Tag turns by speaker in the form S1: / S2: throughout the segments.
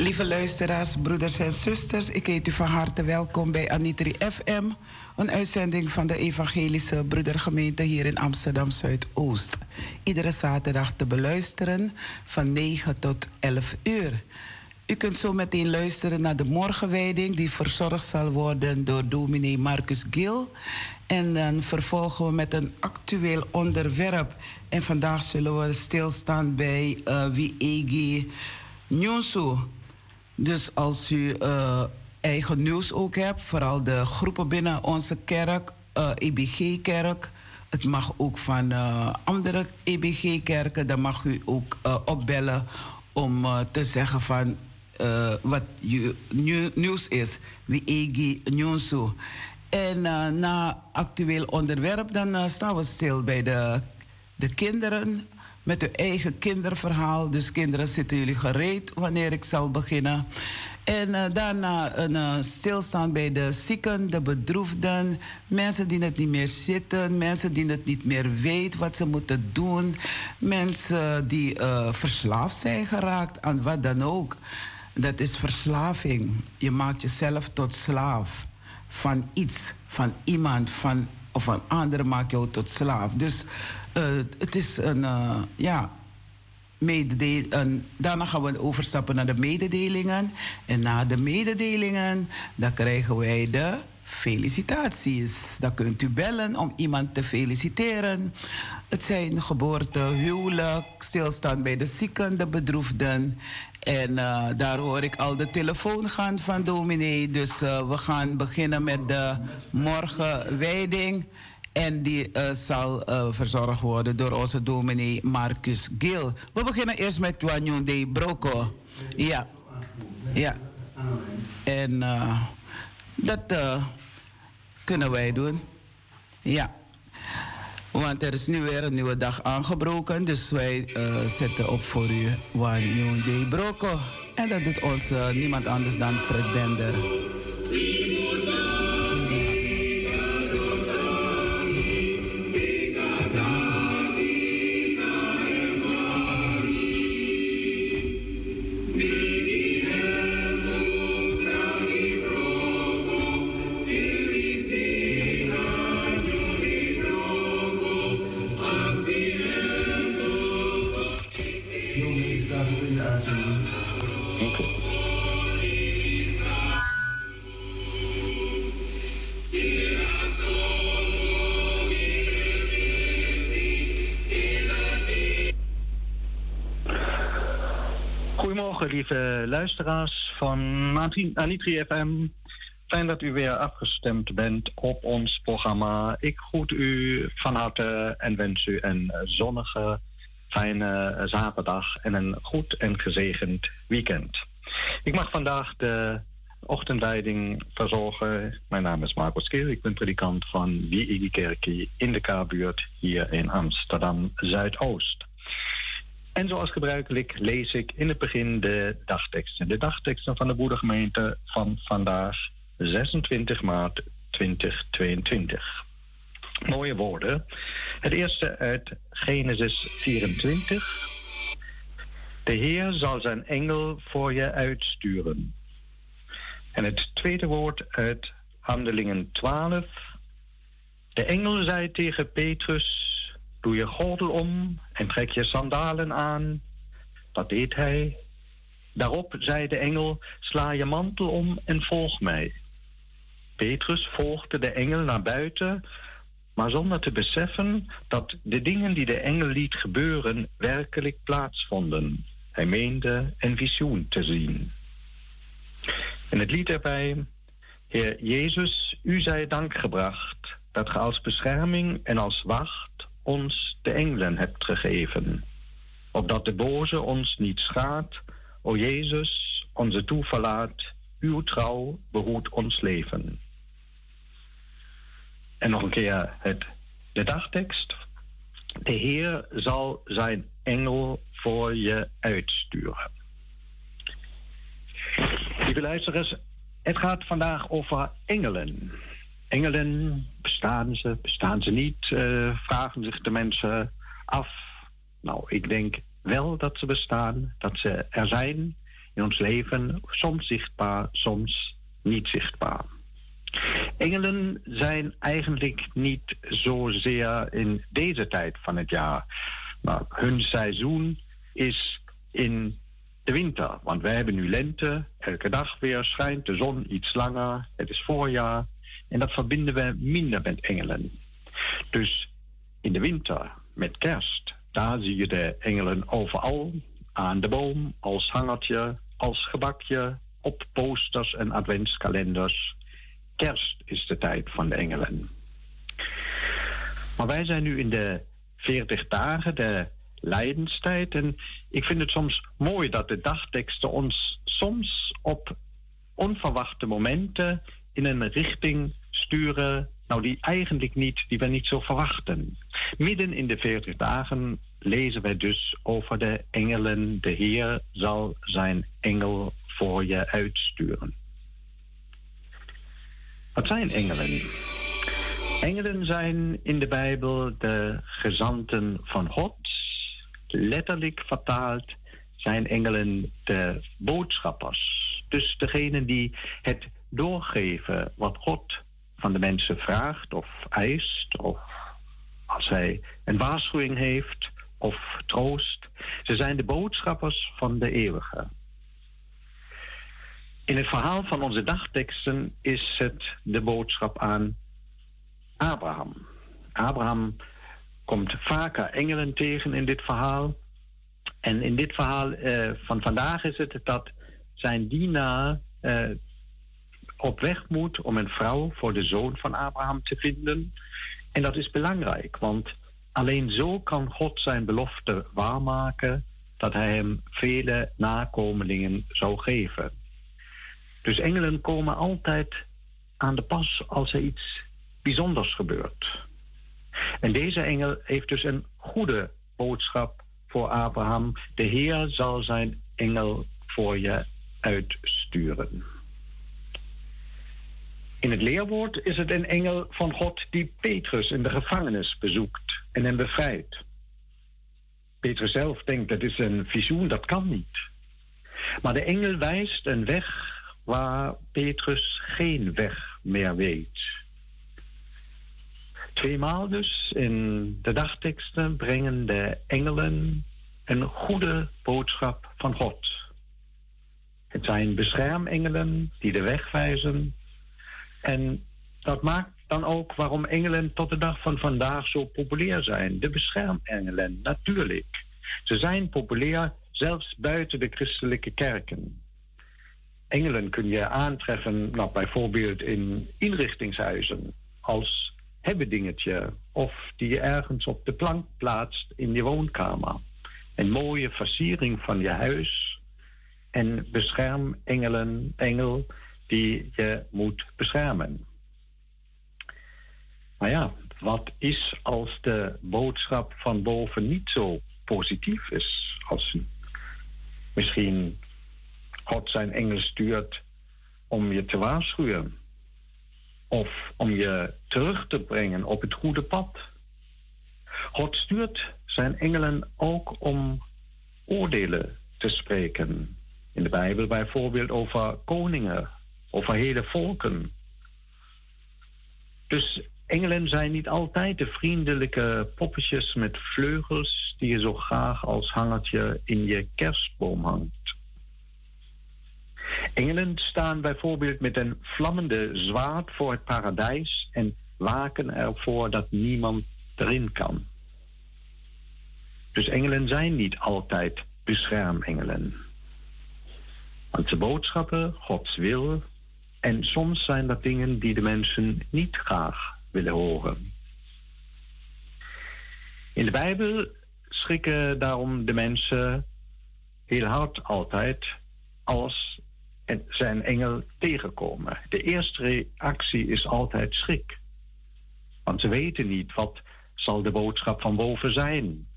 S1: Lieve luisteraars, broeders en zusters, ik heet u van harte welkom bij Anitri FM, een uitzending van de Evangelische Broedergemeente hier in Amsterdam Zuidoost. Iedere zaterdag te beluisteren van 9 tot 11 uur. U kunt zo meteen luisteren naar de morgenwijding die verzorgd zal worden door dominee Marcus Gil. En dan vervolgen we met een actueel onderwerp. En vandaag zullen we stilstaan bij uh, Wiegi Nyonsu. Dus als u uh, eigen nieuws ook hebt, vooral de groepen binnen onze kerk, uh, eh, EBG-kerk. Het mag ook van uh, andere EBG-kerken. Dan mag u ook opbellen om te zeggen van wat nieuws is. Wie EG nieuws. En na actueel onderwerp, dan staan we stil bij de, de kinderen met uw eigen kinderverhaal. Dus kinderen zitten jullie gereed wanneer ik zal beginnen. En uh, daarna een uh, stilstaan bij de zieken, de bedroefden, mensen die het niet meer zitten, mensen die het niet meer weten wat ze moeten doen, mensen die uh, verslaafd zijn geraakt aan wat dan ook. Dat is verslaving. Je maakt jezelf tot slaaf van iets, van iemand, van, of een ander maakt jou tot slaaf. Dus het is een, ja, mededelingen. Daarna gaan we overstappen naar de mededelingen. En na de mededelingen, dan krijgen wij de felicitaties. Dan kunt u bellen om iemand te feliciteren. Het zijn geboorte, huwelijk, stilstaan bij de zieken, de bedroefden. En uh, daar hoor ik al de telefoon gaan van dominee. Dus we gaan beginnen met de morgenwijding. En die uh, zal uh, verzorgd worden door onze dominee Marcus Gil. We beginnen eerst met Wanyon de Broco. Ja. Ja. En uh, dat kunnen wij doen. Ja. Want er is nu weer een nieuwe dag aangebroken. Dus wij zetten op voor u Wanyon de Broco. En dat doet ons niemand anders dan Fred Bender.
S2: Lieve luisteraars van Anitri FM. Fijn dat u weer afgestemd bent op ons programma. Ik groet u van harte en wens u een zonnige, fijne zaterdag en een goed en gezegend weekend. Ik mag vandaag de ochtendleiding verzorgen. Mijn naam is Marcos Keel. Ik ben predikant van Die Kerkie in de K-buurt hier in Amsterdam Zuidoost. En zoals gebruikelijk lees ik in het begin de dagteksten. De dagteksten van de Boerengemeente van vandaag 26 maart 2022. Mooie woorden. Het eerste uit Genesis 24. De Heer zal zijn engel voor je uitsturen. En het tweede woord uit Handelingen 12. De engel zei tegen Petrus: Doe je gordel om en trek je sandalen aan. Dat deed hij. Daarop zei de engel: Sla je mantel om en volg mij. Petrus volgde de engel naar buiten, maar zonder te beseffen dat de dingen die de engel liet gebeuren werkelijk plaatsvonden. Hij meende een visioen te zien. En het lied erbij: Heer Jezus, u zij dank gebracht dat ge als bescherming en als wacht ons de engelen hebt gegeven, opdat de boze ons niet schaadt. O Jezus, onze toeverlaat, uw trouw behoedt ons leven. En nog een keer het, de dagtekst. De Heer zal zijn engel voor je uitsturen. Lieve luisteraars, het gaat vandaag over engelen. Engelen, bestaan ze, bestaan ze niet? Uh, vragen zich de mensen af. Nou, ik denk wel dat ze bestaan, dat ze er zijn in ons leven, soms zichtbaar, soms niet zichtbaar. Engelen zijn eigenlijk niet zozeer in deze tijd van het jaar. Maar hun seizoen is in de winter. Want wij hebben nu lente, elke dag weer schijnt de zon iets langer, het is voorjaar. En dat verbinden we minder met engelen. Dus in de winter met kerst, daar zie je de engelen overal. Aan de boom, als hangertje, als gebakje, op posters en adventskalenders. Kerst is de tijd van de engelen. Maar wij zijn nu in de 40 dagen, de lijdenstijd. En ik vind het soms mooi dat de dagteksten ons soms op onverwachte momenten in een richting sturen, nou die eigenlijk niet, die we niet zo verwachten. Midden in de 40 dagen lezen wij dus over de engelen. De Heer zal zijn engel voor je uitsturen. Wat zijn engelen? Engelen zijn in de Bijbel de gezanten van God. Letterlijk vertaald zijn engelen de boodschappers. Dus degene die het doorgeven wat God van de mensen vraagt of eist, of als hij een waarschuwing heeft of troost. Ze zijn de boodschappers van de eeuwige. In het verhaal van onze dagteksten is het de boodschap aan Abraham. Abraham komt vaker engelen tegen in dit verhaal. En in dit verhaal uh, van vandaag is het dat zijn dienaar uh, op weg moet om een vrouw voor de zoon van Abraham te vinden. En dat is belangrijk, want alleen zo kan God zijn belofte waarmaken dat hij hem vele nakomelingen zou geven. Dus engelen komen altijd aan de pas als er iets bijzonders gebeurt. En deze engel heeft dus een goede boodschap voor Abraham. De Heer zal zijn engel voor je uitsturen. In het leerwoord is het een engel van God die Petrus in de gevangenis bezoekt en hem bevrijdt. Petrus zelf denkt dat is een visioen, dat kan niet. Maar de engel wijst een weg waar Petrus geen weg meer weet. Tweemaal dus in de dagteksten brengen de engelen een goede boodschap van God. Het zijn beschermengelen die de weg wijzen. En dat maakt dan ook waarom engelen tot de dag van vandaag zo populair zijn. De beschermengelen, natuurlijk. Ze zijn populair zelfs buiten de christelijke kerken. Engelen kun je aantreffen, nou, bijvoorbeeld in inrichtingshuizen, als hebbedingetje, of die je ergens op de plank plaatst in je woonkamer. Een mooie versiering van je huis en beschermengelen, engel die je moet beschermen. Maar ja, wat is als de boodschap van boven niet zo positief is? Als misschien God zijn engel stuurt om je te waarschuwen. Of om je terug te brengen op het goede pad. God stuurt zijn engelen ook om oordelen te spreken. In de Bijbel bijvoorbeeld over koningen, over hele volken. Dus engelen zijn niet altijd de vriendelijke poppetjes met vleugels die je zo graag als hangertje in je kerstboom hangt. Engelen staan bijvoorbeeld met een vlammende zwaard voor het paradijs en waken ervoor dat niemand erin kan. Dus engelen zijn niet altijd beschermengelen. Want ze boodschappen Gods wil en soms zijn dat dingen die de mensen niet graag willen horen. In de Bijbel schrikken daarom de mensen heel hard altijd als zijn engel tegenkomen. De eerste reactie is altijd schrik. Want ze weten niet wat zal de boodschap van boven zijn.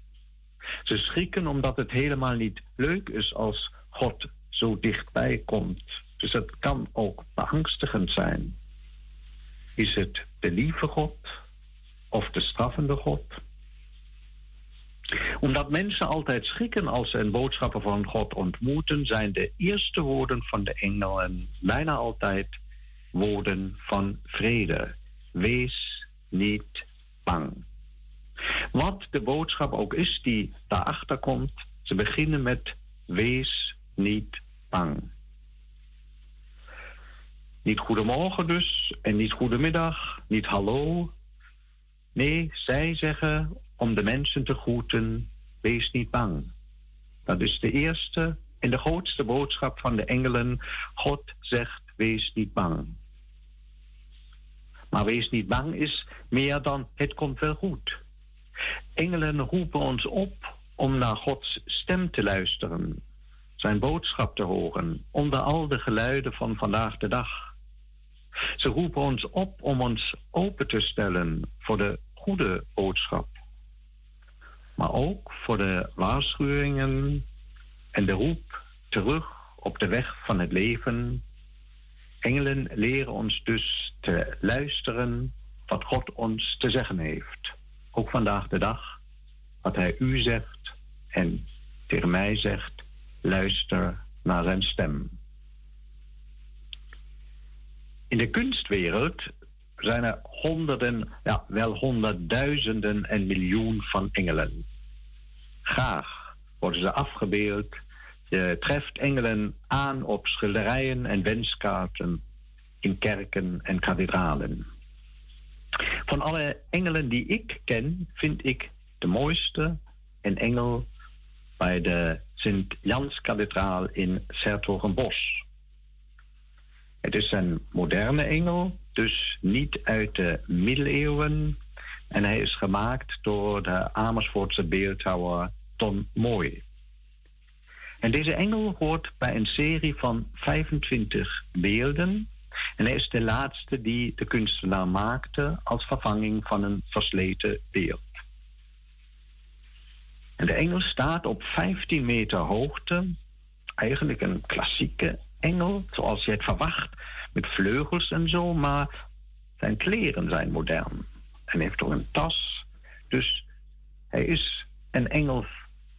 S2: Ze schrikken omdat het helemaal niet leuk is als God zo dichtbij komt. Dus het kan ook beangstigend zijn. Is het de lieve God of de straffende God? Omdat mensen altijd schrikken als ze een boodschapper van God ontmoeten, zijn de eerste woorden van de engelen bijna altijd woorden van vrede. Wees niet bang. Wat de boodschap ook is die daarachter komt, ze beginnen met wees niet bang. Niet goedemorgen dus en niet goedemiddag, niet hallo. Nee, zij zeggen om de mensen te groeten, wees niet bang. Dat is de eerste en de grootste boodschap van de engelen. God zegt, wees niet bang. Maar wees niet bang is meer dan het komt wel goed. Engelen roepen ons op om naar Gods stem te luisteren, zijn boodschap te horen, onder al de geluiden van vandaag de dag. Ze roepen ons op om ons open te stellen voor de goede boodschap. maar ook voor de waarschuwingen en de roep terug op de weg van het leven. Engelen leren ons dus te luisteren wat God ons te zeggen heeft. Ook vandaag de dag, wat Hij u zegt en tegen mij zegt, luister naar zijn stem. In de kunstwereld zijn er honderden, ja wel honderdduizenden en miljoen van engelen. Graag worden ze afgebeeld. Je treft engelen aan op schilderijen en wenskaarten in kerken en kathedralen. Van alle engelen die ik ken, vind ik de mooiste een engel bij de Sint-Jans-kathedraal in Sertogenbosch. Het is een moderne engel, dus niet uit de middeleeuwen. En hij is gemaakt door de Amersfoortse beeldhouwer Ton Mooi. En deze engel hoort bij een serie van 25 beelden. En hij is de laatste die de kunstenaar maakte als vervanging van een versleten beeld. De engel staat op 15 meter hoogte. Eigenlijk een klassieke engel, zoals je het verwacht, met vleugels en zo, maar zijn kleren zijn modern. En heeft ook een tas. Dus hij is een engel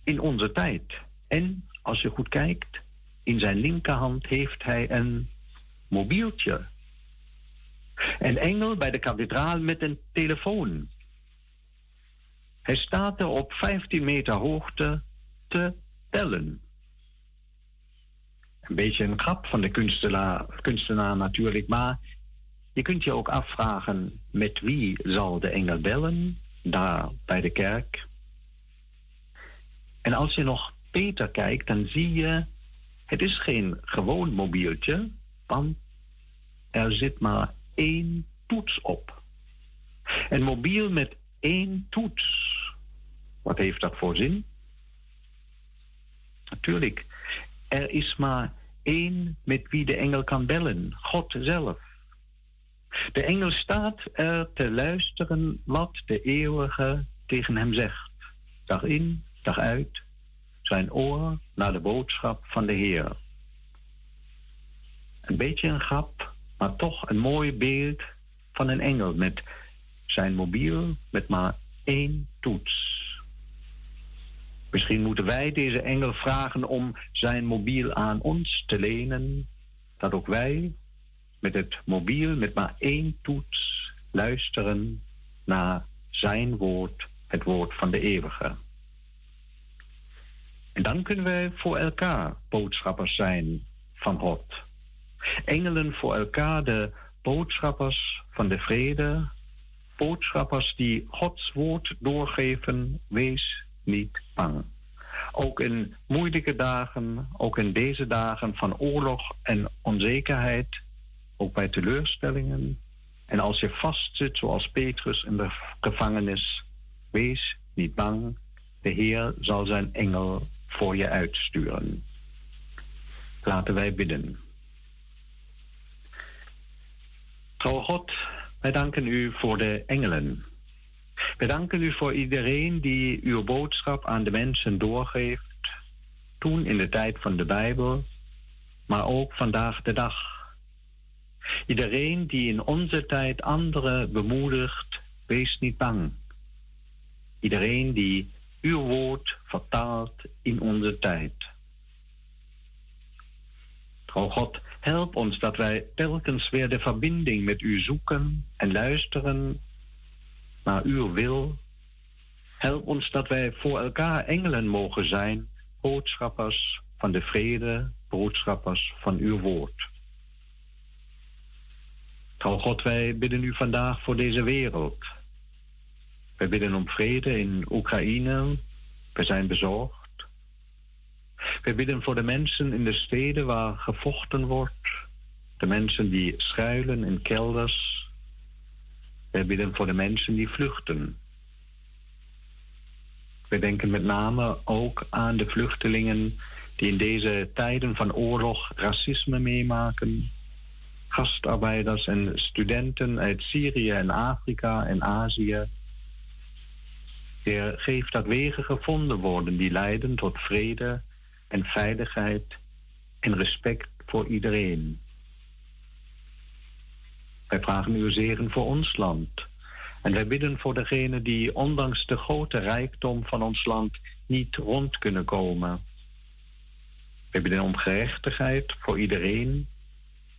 S2: in onze tijd. En als je goed kijkt, in zijn linkerhand heeft hij een mobieltje. Een engel bij de kathedraal met een telefoon. Hij staat er op 15 meter hoogte te tellen. Een beetje een grap van de kunstenaar, natuurlijk, maar je kunt je ook afvragen met wie zal de engel bellen daar bij de kerk. En als je nog beter kijkt, dan zie je, het is geen gewoon mobieltje, want er zit maar één toets op. Een mobiel met één toets. Wat heeft dat voor zin? Natuurlijk, er is maar één met wie de engel kan bellen, God zelf. De engel staat er te luisteren wat de eeuwige tegen hem zegt. Dag in, dag uit, zijn oor naar de boodschap van de Heer. Een beetje een grap, maar toch een mooi beeld van een engel met zijn mobiel met maar één toets. Misschien moeten wij deze engel vragen om zijn mobiel aan ons te lenen, dat ook wij met het mobiel met maar één toets luisteren naar zijn woord, het woord van de eeuwige. En dan kunnen wij voor elkaar boodschappers zijn van God. Engelen voor elkaar, de boodschappers van de vrede, boodschappers die Gods woord doorgeven, wees niet Ook in moeilijke dagen, ook in deze dagen van oorlog en onzekerheid, ook bij teleurstellingen. En als je vastzit, zoals Petrus in de gevangenis, wees niet bang. De Heer zal zijn engel voor je uitsturen. Laten wij bidden. Trouw God, wij danken u voor de engelen we danken u voor iedereen die uw boodschap aan de mensen doorgeeft. Toen in de tijd van de Bijbel, maar ook vandaag de dag. Iedereen die in onze tijd anderen bemoedigt, wees niet bang. Iedereen die uw woord vertaalt in onze tijd. Trouw God, help ons dat wij telkens weer de verbinding met u zoeken en luisteren naar uw wil. Help ons dat wij voor elkaar engelen mogen zijn, boodschappers van de vrede, boodschappers van uw woord. Trouw God, wij bidden u vandaag voor deze wereld. Wij bidden om vrede in Oekraïne. We zijn bezorgd. We bidden voor de mensen in de steden waar gevochten wordt. De mensen die schuilen in kelders, wij bidden voor de mensen die vluchten. We denken met name ook aan de vluchtelingen die in deze tijden van oorlog racisme meemaken. Gastarbeiders en studenten uit Syrië en Afrika en Azië. Heer, geef dat wegen gevonden worden die leiden tot vrede en veiligheid en respect voor iedereen. Wij vragen uw zegen voor ons land. En wij bidden voor degenen die ondanks de grote rijkdom van ons land niet rond kunnen komen. Wij bidden om gerechtigheid voor iedereen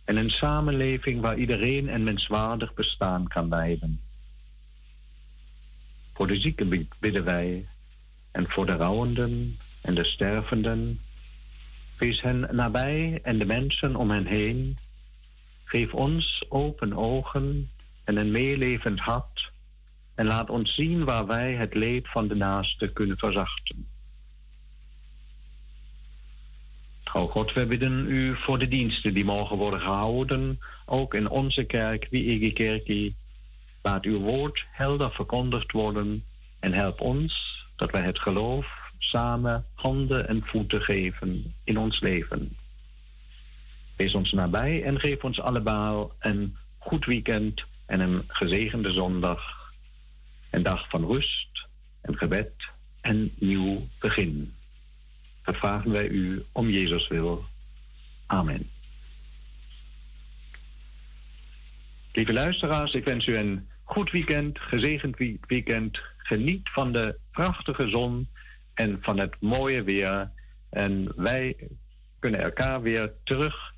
S2: en een samenleving waar iedereen een menswaardig bestaan kan leiden. Voor de zieken bidden wij en voor de rouwenden en de stervenden. Wees hen nabij en de mensen om hen heen. Geef ons open ogen en een meelevend hart en laat ons zien waar wij het leed van de naaste kunnen verzachten. Trouw God, we bidden u voor de diensten die morgen worden gehouden, ook in onze kerk, wie Kerkie. Laat uw woord helder verkondigd worden en help ons dat wij het geloof samen handen en voeten geven in ons leven. Wees ons nabij en geef ons allemaal een goed weekend en een gezegende zondag. Een dag van rust en gebed en nieuw begin. Dat vragen wij u om Jezus wil. Amen. Lieve luisteraars, ik wens u een goed weekend, gezegend weekend. Geniet van de prachtige zon en van het mooie weer. En wij kunnen elkaar weer terug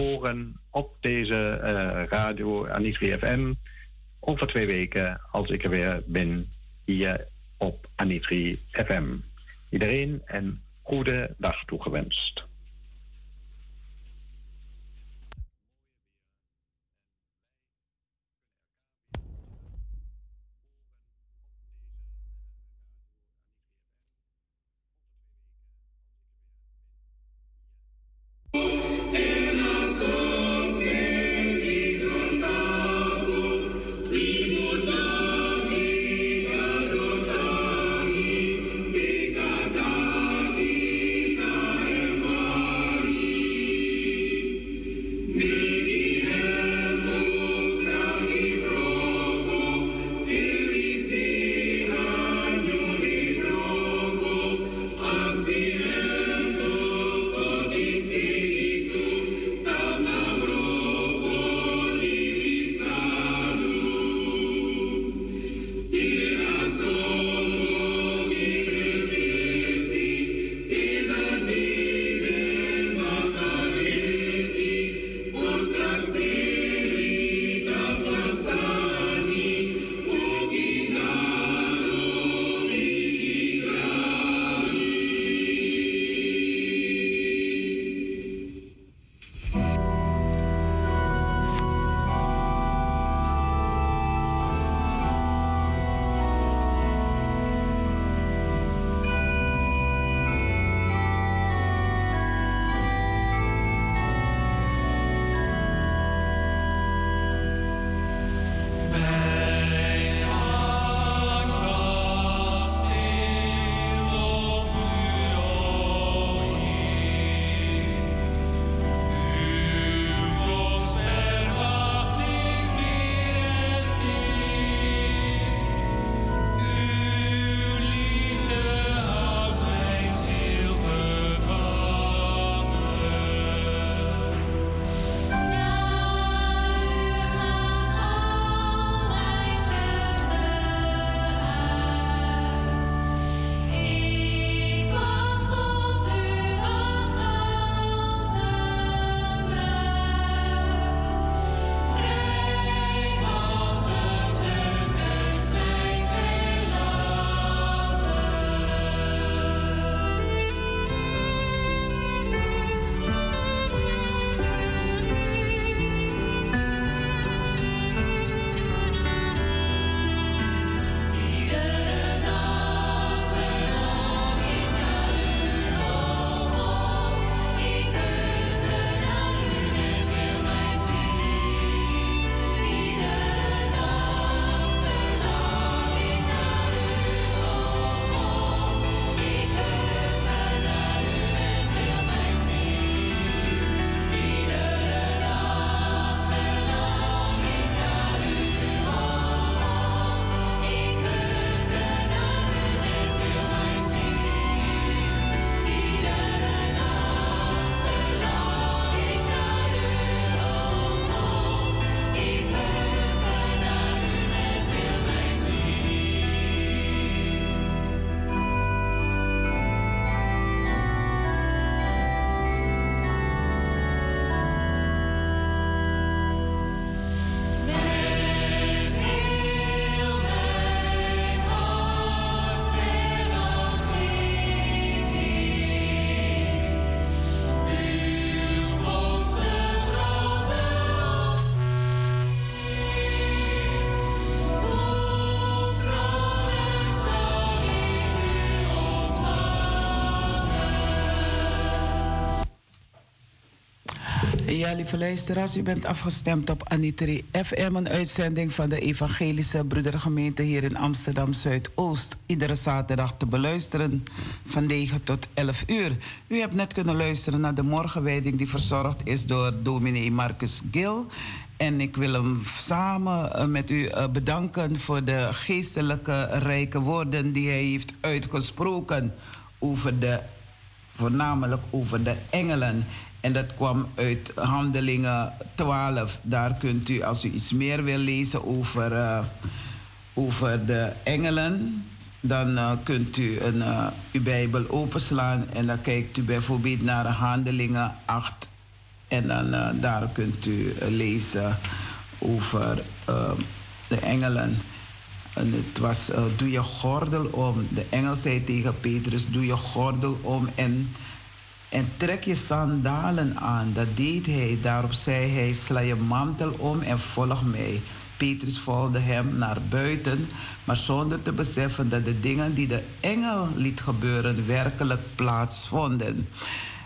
S2: horen op deze uh, radio Anitri FM over twee weken als ik er weer ben hier op Anitri FM. Iedereen een goede dag toegewenst.
S1: Ja, lieve luisteraars, u bent afgestemd op Anitri FM, een uitzending van de Evangelische Broedergemeente hier in Amsterdam Zuidoost. Iedere zaterdag te beluisteren van 9 tot 11 uur. U hebt net kunnen luisteren naar de morgenwijding die verzorgd is door dominee Marcus Gil. En ik wil hem samen eh, met u eh, bedanken voor de geestelijke rijke woorden die hij heeft uitgesproken over de, voornamelijk over de engelen. En dat kwam uit Handelingen 12. Daar kunt u, als u iets meer wil lezen over, uh, over de engelen, dan uh, kunt u een, uh, uw Bijbel openslaan en dan kijkt u bijvoorbeeld naar Handelingen 8. En dan daar kunt u lezen over de engelen. En het was, doe je gordel om. De engel zei tegen Petrus, doe je gordel om en en trek je sandalen aan. Dat deed hij. Daarop zei hij: Sla je mantel om en volg mij. Petrus volgde hem naar buiten, maar zonder te beseffen dat de dingen die de engel liet gebeuren werkelijk plaatsvonden.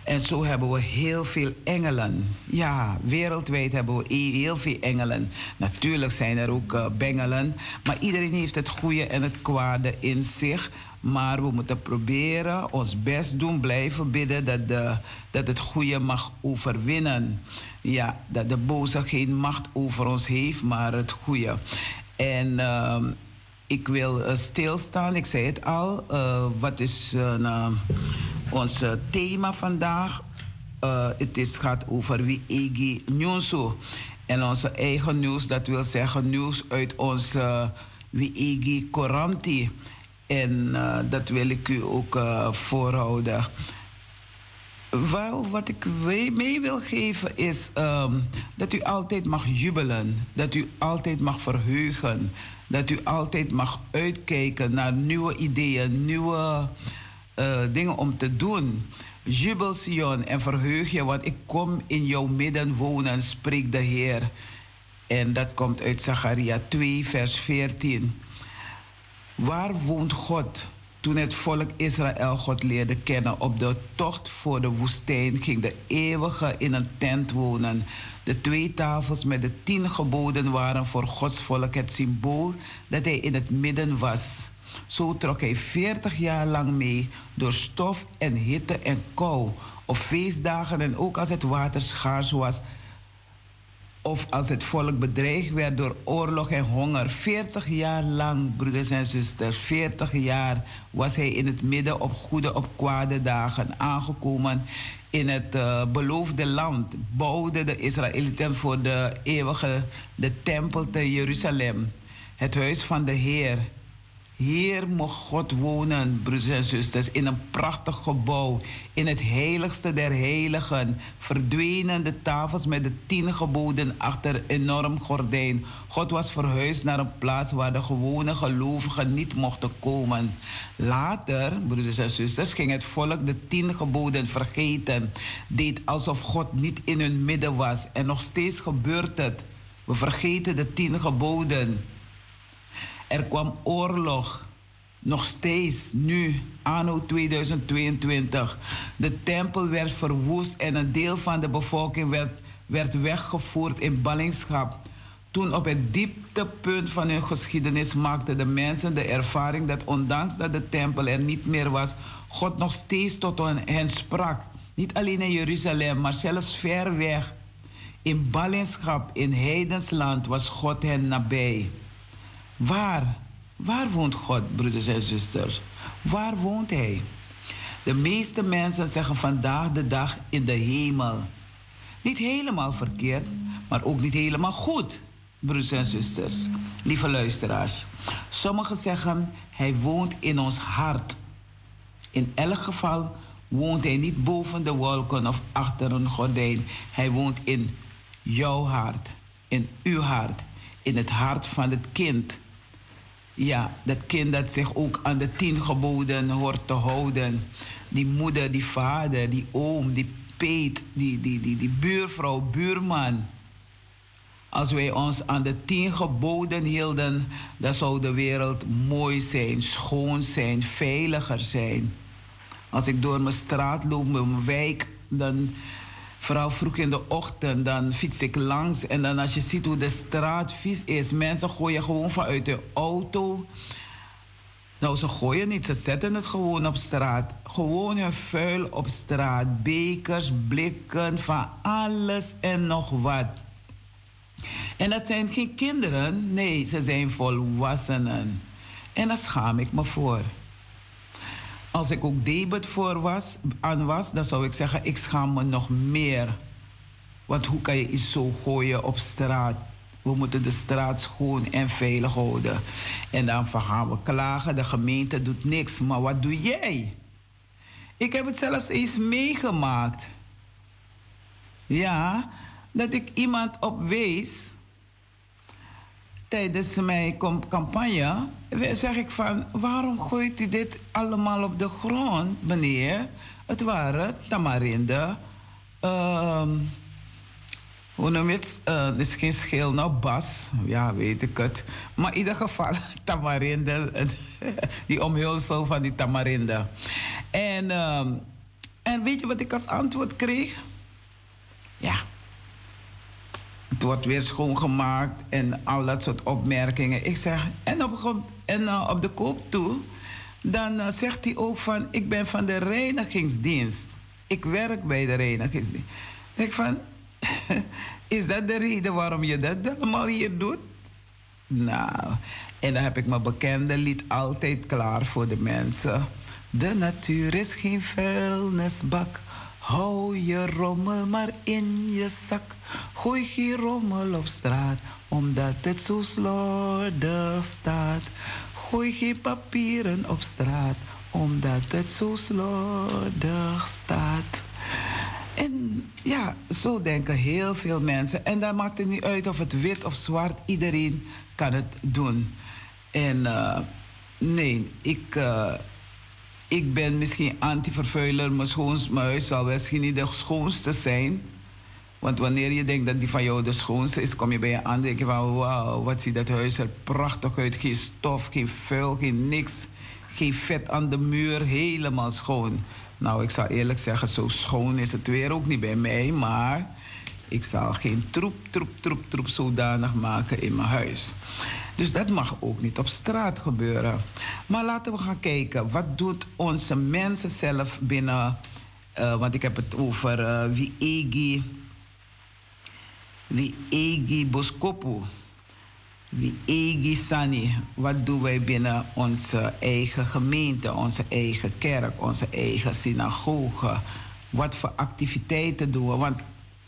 S1: En zo hebben we heel veel engelen. Ja, wereldwijd hebben we heel veel engelen. Natuurlijk zijn er ook uh, bengelen, maar iedereen heeft het goede en het kwade in zich. Maar we moeten proberen, ons best doen, blijven bidden dat, de, dat het goede mag overwinnen. Ja, dat de boze geen macht over ons heeft, maar het goede. En uh, ik wil uh, stilstaan, ik zei het al. Uh, wat is uh, ons thema vandaag? het is, gaat over wie Egi. En onze eigen nieuws, dat wil zeggen nieuws uit onze wie Egi Koranti. En uh, dat wil ik u ook uh, voorhouden. Wel, wat ik mee wil geven is um, dat u altijd mag jubelen. Dat u altijd mag verheugen. Dat u altijd mag uitkijken naar nieuwe ideeën, nieuwe uh, dingen om te doen. Jubel Sion en verheug je, want ik kom in jouw midden wonen, spreekt de Heer. En dat komt uit Zacharia 2, vers 14. Waar woont God? Toen het volk Israël God leerde kennen op de tocht voor de woestijn, ging de eeuwige in een tent wonen. De twee tafels met de tien geboden waren voor Gods volk het symbool dat hij in het midden was. Zo trok hij veertig jaar lang mee door stof en hitte en kou. Op feestdagen en ook als het water schaars was, of als het volk bedreigd werd door oorlog en honger. 40 jaar lang, broeders en zusters, 40 jaar was hij in het midden op goede, op kwade dagen aangekomen in het uh, beloofde land. Bouwden de Israëlieten voor de eeuwige de tempel te Jeruzalem, het huis van de Heer. Hier mocht God wonen, broeders en zusters, in een prachtig gebouw, in het heiligste der heiligen. Verdwenen de tafels met de tien geboden achter enorm gordijn. God was verhuisd naar een plaats waar de gewone gelovigen niet mochten komen. Later, broeders en zusters, ging het volk de tien geboden vergeten. Deed alsof God niet in hun midden was. En nog steeds gebeurt het. We vergeten de tien geboden. Er kwam oorlog. Nog steeds, nu, anno 2022. De tempel werd verwoest en een deel van de bevolking werd, werd weggevoerd in ballingschap. Toen op het dieptepunt van hun geschiedenis maakten de mensen de ervaring dat ondanks dat de tempel er niet meer was, God nog steeds tot hen sprak. Niet alleen in Jeruzalem, maar zelfs ver weg. In ballingschap, in heidensland was God hen nabij. Waar? Waar woont God, broeders en zusters? Waar woont Hij? De meeste mensen zeggen vandaag de dag in de hemel. Niet helemaal verkeerd, maar ook niet helemaal goed, broeders en zusters. Lieve luisteraars. Sommigen zeggen Hij woont in ons hart. In elk geval woont Hij niet boven de wolken of achter een gordijn. Hij woont in jouw hart, in uw hart, in het hart van het kind ja, dat kind dat zich ook aan de tien geboden hoort te houden. Die moeder, die vader, die oom, die peet, die, die, die, die buurvrouw, buurman. Als wij ons aan de tien geboden hielden, dan zou de wereld mooi zijn, schoon zijn, veiliger zijn. Als ik door mijn straat loop, mijn wijk, dan Vooral vroeg in de ochtend, dan fiets ik langs. En dan als je ziet hoe de straat vies is, mensen gooien gewoon vanuit de auto. Nou, ze gooien niet, ze zetten het gewoon op straat. Gewoon hun vuil op straat. Bekers, blikken, van alles en nog wat. En dat zijn geen kinderen, nee, ze zijn volwassenen. En daar schaam ik me voor. Als ik ook debet voor was, aan was, dan zou ik zeggen, ik schaam me nog meer. Want hoe kan je iets zo gooien op straat? We moeten de straat schoon en veilig houden. En dan gaan we klagen, de gemeente doet niks. Maar wat doe jij? Ik heb het zelfs eens meegemaakt. Ja, dat ik iemand opwees tijdens mijn campagne zeg ik van, waarom gooit u dit allemaal op de grond, meneer? Het waren tamarinde. Uh, hoe noem je het? Uh, het is geen schil, nou bas. Ja, weet ik het. Maar in ieder geval, tamarinde. die omhulsel van die tamarinde. En, uh, en weet je wat ik als antwoord kreeg? Ja, het wordt weer schoongemaakt en al dat soort opmerkingen. Ik zeg, en op, en, uh, op de koop toe, dan uh, zegt hij ook van, ik ben van de reinigingsdienst. Ik werk bij de reinigingsdienst. Ik van, is dat de reden waarom je dat allemaal hier doet? Nou, en dan heb ik mijn bekende lied altijd klaar voor de mensen. De natuur is geen vuilnisbak. Hou je rommel maar in je zak. Gooi geen rommel op straat, omdat het zo slordig staat. Gooi geen papieren op straat, omdat het zo slordig staat. En ja, zo denken heel veel mensen. En dan maakt het niet uit of het wit of zwart, iedereen kan het doen. En uh, nee, ik. Uh, ik ben misschien anti-vervuiler. Mijn, mijn huis zal misschien niet de schoonste zijn. Want wanneer je denkt dat die van jou de schoonste is, kom je bij je aan en denk je van wauw, wat ziet dat huis er prachtig uit. Geen stof, geen vuil, geen niks. Geen vet aan de muur, helemaal schoon. Nou, ik zal eerlijk zeggen, zo schoon is het weer ook niet bij mij. Maar ik zal geen troep, troep, troep, troep zodanig maken in mijn huis. Dus dat mag ook niet op straat gebeuren. Maar laten we gaan kijken, wat doet onze mensen zelf binnen... Uh, want ik heb het over uh, wie Egi... Wie Egi Boskopu. Wie Egi Sani. Wat doen wij binnen onze eigen gemeente, onze eigen kerk, onze eigen synagoge? Wat voor activiteiten doen we? Want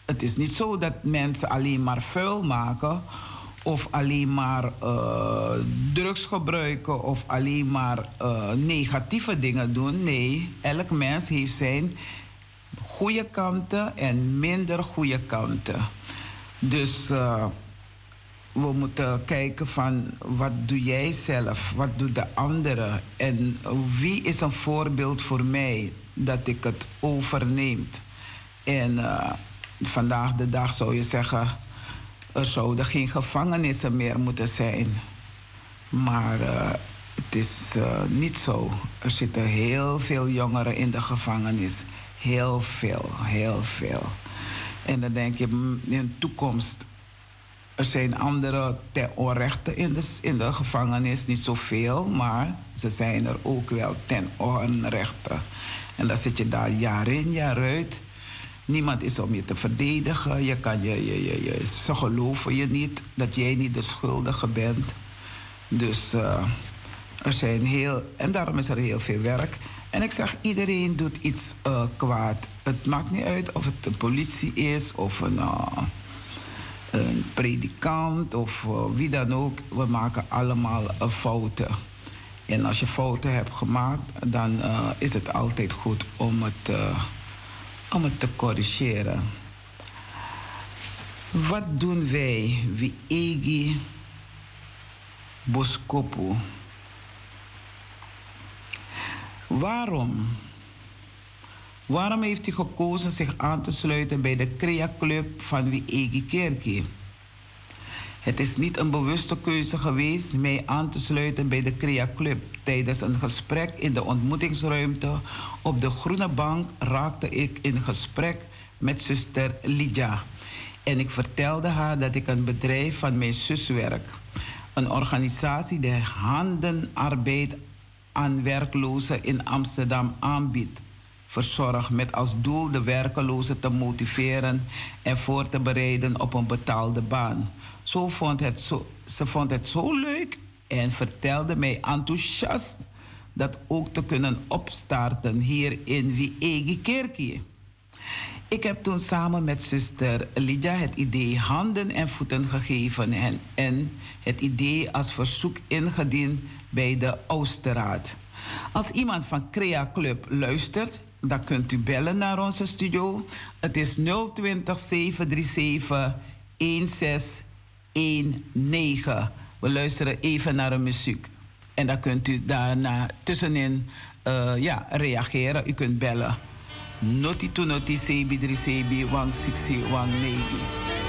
S1: het is niet zo dat mensen alleen maar vuil maken of alleen maar uh, drugs gebruiken of alleen maar uh, negatieve dingen doen. Nee, elk mens heeft zijn goede kanten en minder goede kanten. Dus uh, we moeten kijken van wat doe jij zelf, wat doet de anderen en wie is een voorbeeld voor mij dat ik het overneemt. En vandaag de dag zou je zeggen er zouden geen gevangenissen meer moeten zijn. Maar uh, het is uh, niet zo. Er zitten heel veel jongeren in de gevangenis. Heel veel, heel veel. En dan denk je, mm, in de toekomst, er zijn andere ten onrechte in de, in de gevangenis, niet zoveel, maar ze zijn er ook wel ten onrechte. En dan zit je daar jaar in, jaar uit. Niemand is om je te verdedigen. Je kan je, je, je, je, ze geloven je niet dat jij niet de schuldige bent. Dus uh, er zijn heel. En daarom is er heel veel werk. En ik zeg, iedereen doet iets uh, kwaad. Het maakt niet uit of het de politie is of een, uh, een predikant of wie dan ook. We maken allemaal fouten. En als je fouten hebt gemaakt, dan is het altijd goed om het om het te corrigeren. Wat doen wij, wie Egi Boskopu? Waarom? Waarom heeft u gekozen zich aan te sluiten bij de Crea Club van Wie Egi Kerkie? Het is niet een bewuste keuze geweest mij aan te sluiten bij de Crea Club. Tijdens een gesprek in de ontmoetingsruimte op de Groene Bank raakte ik in gesprek met zuster Lydia. En ik vertelde haar dat ik een bedrijf van mijn zus werk. Een organisatie die handenarbeid aan werklozen in Amsterdam aanbiedt. Verzorg met als doel de werklozen te motiveren en voor te bereiden op een betaalde baan. Zo vond het zo, ze vond het zo leuk en vertelde mij enthousiast dat ook te kunnen opstarten hier in Wiegi Kerkje. Ik heb toen samen met zuster Lydia het idee handen en voeten gegeven en, en het idee als verzoek ingediend bij de Oosterraad. Als iemand van Crea Club luistert, dan kunt u bellen naar onze studio. Het is 020 737 1619. We luisteren even naar een muziek. En dan kunt u daarna tussenin uh, ja, reageren. U kunt bellen. Noti to noti sebi 3 sebi 160 190.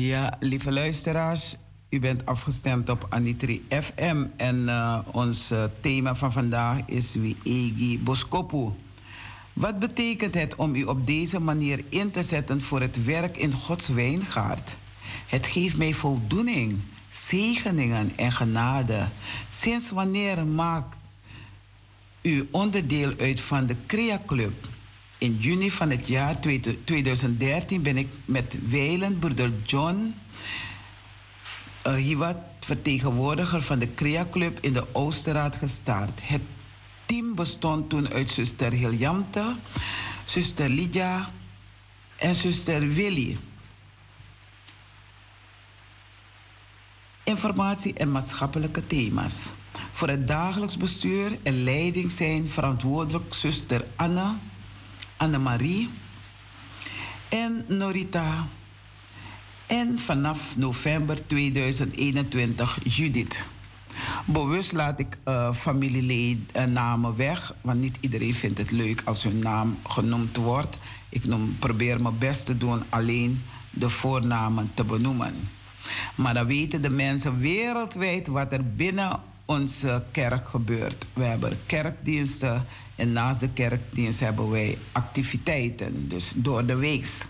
S1: Ja, lieve luisteraars, u bent afgestemd op Anitri FM en uh, ons uh, thema van vandaag is Wiegi Boskopu. Wat betekent het om u op deze manier in te zetten voor het werk in Gods wijngaard? Het geeft mij voldoening, zegeningen en genade. Sinds wanneer maakt u onderdeel uit van de Crea Club? In juni van het jaar 2013 ben ik met Weilen, broeder John uh, Hiwat, vertegenwoordiger van de Crea Club in de Oosterraad gestart. Het team bestond toen uit zuster Hiljamte, zuster Lydia en zuster Willy. Informatie en maatschappelijke thema's. Voor het dagelijks bestuur en leiding zijn verantwoordelijk zuster Anna Annemarie en Norita. En vanaf november 2021 Judith. Bewust laat ik uh, weg, want niet iedereen vindt het leuk als hun naam genoemd wordt. Ik probeer mijn best te doen alleen de voornamen te benoemen. Maar dan weten de mensen wereldwijd wat er binnen onze kerk gebeurt. We hebben kerkdiensten en naast de kerkdienst hebben wij activiteiten, dus door de week.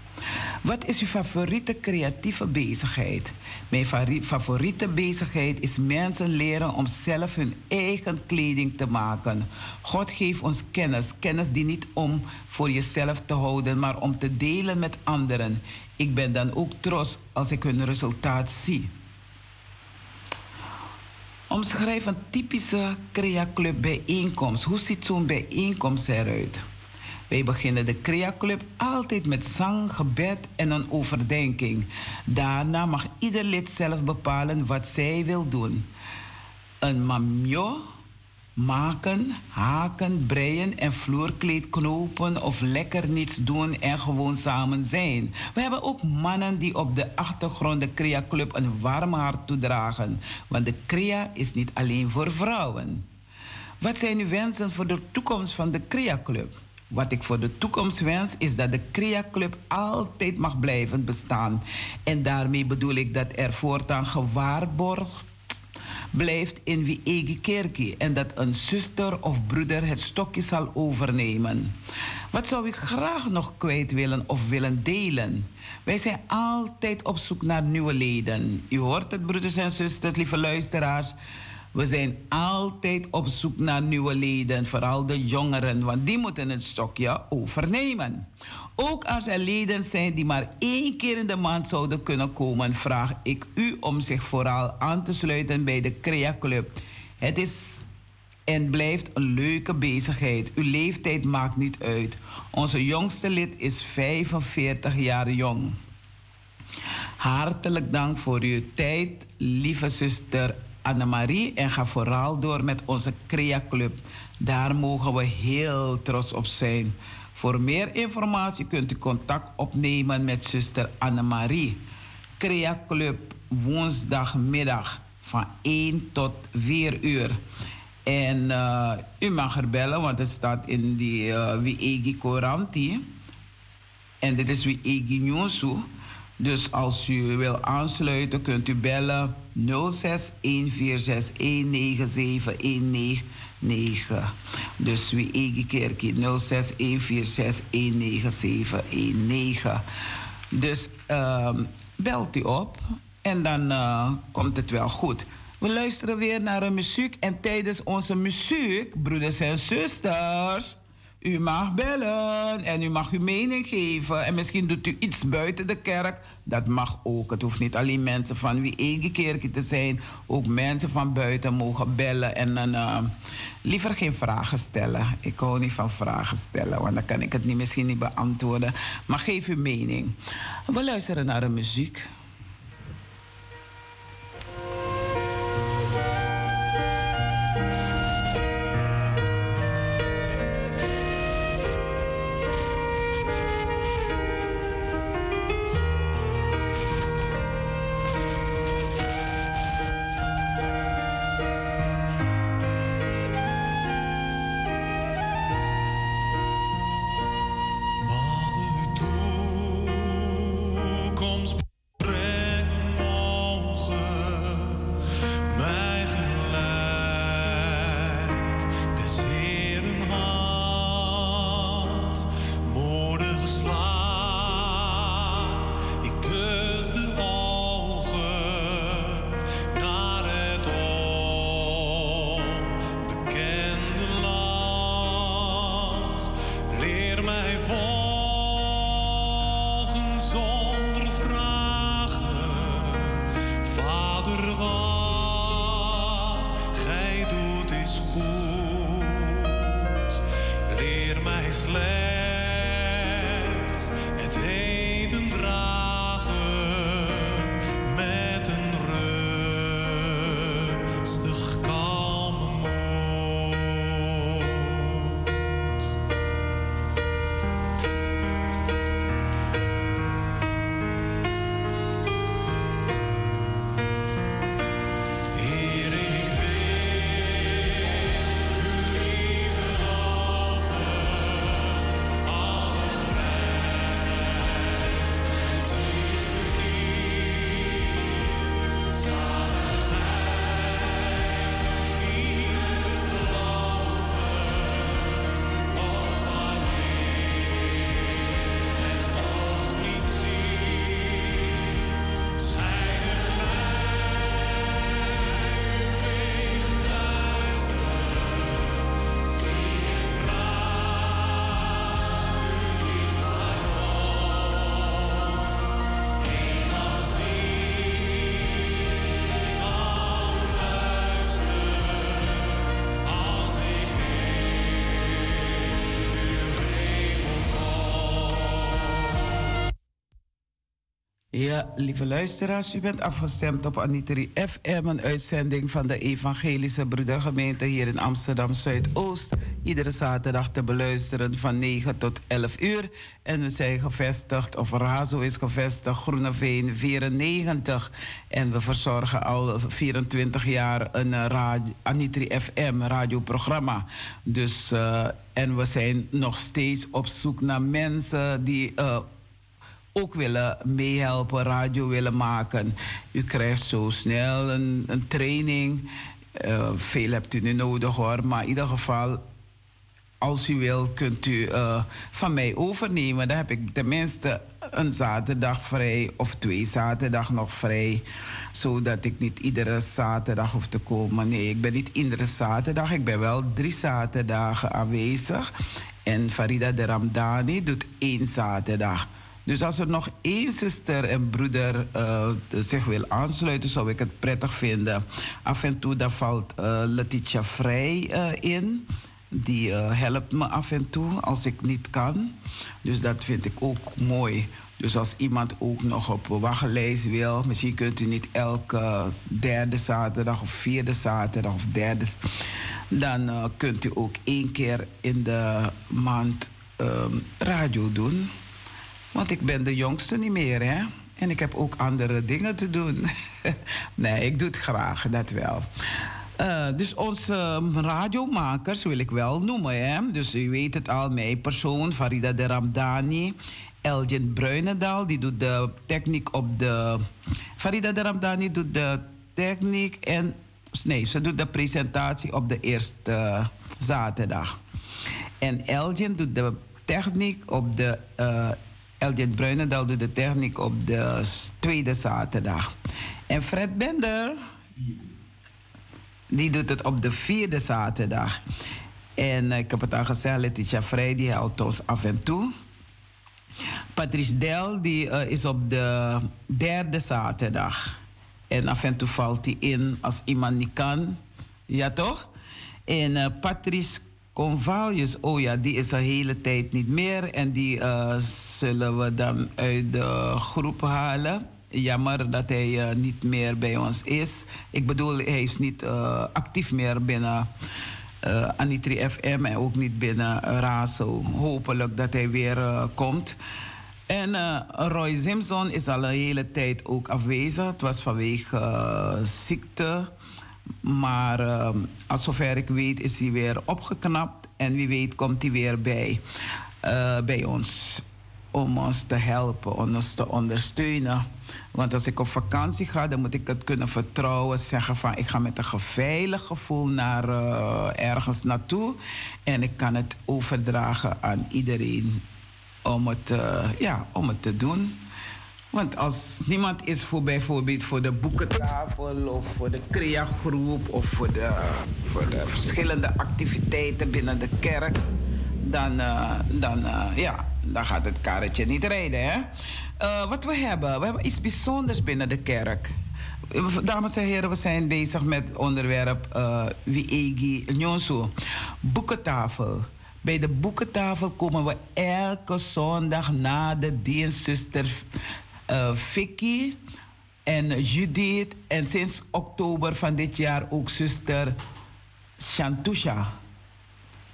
S1: Wat is uw favoriete creatieve bezigheid? Mijn favoriete bezigheid is mensen leren om zelf hun eigen kleding te maken. God geeft ons kennis, kennis die niet om voor jezelf te houden, maar om te delen met anderen. Ik ben dan ook trots als ik hun resultaat zie. Omschrijf een typische Crea Club bijeenkomst. Hoe ziet zo'n bijeenkomst eruit? Wij beginnen de Crea Club altijd met zang, gebed en een overdenking. Daarna mag ieder lid zelf bepalen wat zij wil doen. Een mamjo maken, haken, breien en vloerkleed knopen of lekker niets doen en gewoon samen zijn. We hebben ook mannen die op de achtergrond de Crea Club een warm hart toedragen, want de Crea is niet alleen voor vrouwen. Wat zijn uw wensen voor de toekomst van de Crea Club? Wat ik voor de toekomst wens is dat de Crea Club altijd mag blijven bestaan. En daarmee bedoel ik dat er voortaan gewaarborgd blijft in wie eigen kerkie en dat een zuster of broeder het stokje zal overnemen. Wat zou ik graag nog kwijt willen of willen delen? Wij zijn altijd op zoek naar nieuwe leden. U hoort het, broeders en zusters, lieve luisteraars. We zijn altijd op zoek naar nieuwe leden, vooral de jongeren, want die moeten het stokje overnemen. Ook als er leden zijn die maar één keer in de maand zouden kunnen komen, vraag ik u om zich vooral aan te sluiten bij de Crea Club. Het is en blijft een leuke bezigheid. Uw leeftijd maakt niet uit. Onze jongste lid is 45 jaar jong. Hartelijk dank voor uw tijd, lieve zuster Annemarie. En ga vooral door met onze Crea Club. Daar mogen we heel trots op zijn. Voor meer informatie kunt u contact opnemen met zuster Annemarie. Crea Club woensdagmiddag van 1 tot 4 uur. En uh, u mag er bellen, want het staat in die uh, Wiegi Coranti. En dit is Wiegi Nyonsu. Dus als u wil aansluiten, kunt u bellen 06 146 197 199. Dus Wiegi Kerkie 06 146 197 19. Dus uh, belt u op en dan uh, komt het wel goed. We luisteren weer naar een muziek. En tijdens onze muziek, broeders en zusters, u mag bellen en u mag uw mening geven. En misschien doet u iets buiten de kerk. Dat mag ook. Het hoeft niet alleen mensen van wie eigen kerk te zijn. Ook mensen van buiten mogen bellen. En dan uh, liever geen vragen stellen. Ik hou niet van vragen stellen, want dan kan ik het niet, misschien niet beantwoorden. Maar geef uw mening. We luisteren naar een muziek. Ja, lieve luisteraars, u bent afgestemd op Anitri FM, een uitzending van de Evangelische Broedergemeente hier in Amsterdam Zuidoost. Iedere zaterdag te beluisteren van 9 tot 11 uur. En we zijn gevestigd, of Razo is gevestigd, Groeneveen 94. En we verzorgen al 24 jaar een radio, Anitri FM radioprogramma. Dus, uh, en we zijn nog steeds op zoek naar mensen die. Uh, ook willen meehelpen, radio willen maken. U krijgt zo snel een, een training. Uh, veel hebt u niet nodig hoor, maar in ieder geval, als u wil, kunt u uh, van mij overnemen. Dan heb ik tenminste een zaterdag vrij of twee zaterdag nog vrij. Zodat ik niet iedere zaterdag hoef te komen. Nee, ik ben niet iedere zaterdag. Ik ben wel drie zaterdagen aanwezig. En Farida de Ramdani doet één zaterdag. Dus als er nog één zuster en broeder uh, zich wil aansluiten, zou ik het prettig vinden. Af en toe daar valt uh, Letitia Vrij uh, in. Die helpt me af en toe als ik niet kan. Dus dat vind ik ook mooi. Dus als iemand ook nog op wachtlijst wil, misschien kunt u niet elke derde zaterdag of vierde zaterdag of derde, dan kunt u ook één keer in de maand um, radio doen. Want ik ben de jongste niet meer, hè? En ik heb ook andere dingen te doen. nee, ik doe het graag, dat wel. Uh, dus onze uh, radiomakers wil ik wel noemen. Hè? Dus u weet het al, mijn persoon, Farida de Ramdani. Elgin Bruinendaal, die doet de techniek op de... Farida de Ramdani doet de techniek en... Nee, ze doet de presentatie op de eerste uh, zaterdag. En Elgin doet de techniek op de Elgin Bruinendal doet de techniek op de tweede zaterdag. En Fred Bender, die doet het op de vierde zaterdag. En ik heb het al gezegd, Letitia Vrij, die helpt ons af en toe. Patrice Del, die uh, is op de derde zaterdag. En af en toe valt hij in als iemand niet kan. Ja, toch? En uh, Patrice Convalius, oh ja, die is een hele tijd niet meer. En die uh, zullen we dan uit de groep halen. Jammer dat hij uh, niet meer bij ons is. Ik bedoel, hij is niet uh, actief meer binnen Anitri FM en ook niet binnen RASO. Hopelijk dat hij weer komt. En Roy Simpson is al een hele tijd ook afwezig. Het was vanwege ziekte. Maar uh, als zover ik weet is hij weer opgeknapt. En wie weet komt hij weer bij, uh, bij ons. Om ons te helpen, om ons te ondersteunen. Want als ik op vakantie ga, dan moet ik het kunnen vertrouwen. Zeggen van ik ga met een veilig gevoel naar uh, ergens naartoe. En ik kan het overdragen aan iedereen om het, uh, ja, om het te doen. Want als niemand is voor bijvoorbeeld voor de boekentafel of voor de CREA-groep of voor de, voor de verschillende activiteiten binnen de kerk, dan, uh, dan, uh, ja, dan gaat het karretje niet rijden. Hè? Uh, wat we hebben, we hebben iets bijzonders binnen de kerk. Dames en heren, we zijn bezig met het onderwerp uh, Wiegi Nyonsu. Boekentafel. Bij de boekentafel komen we elke zondag na de dienst, zuster Vicky en Judith. En sinds oktober van dit jaar ook zuster Shantusha.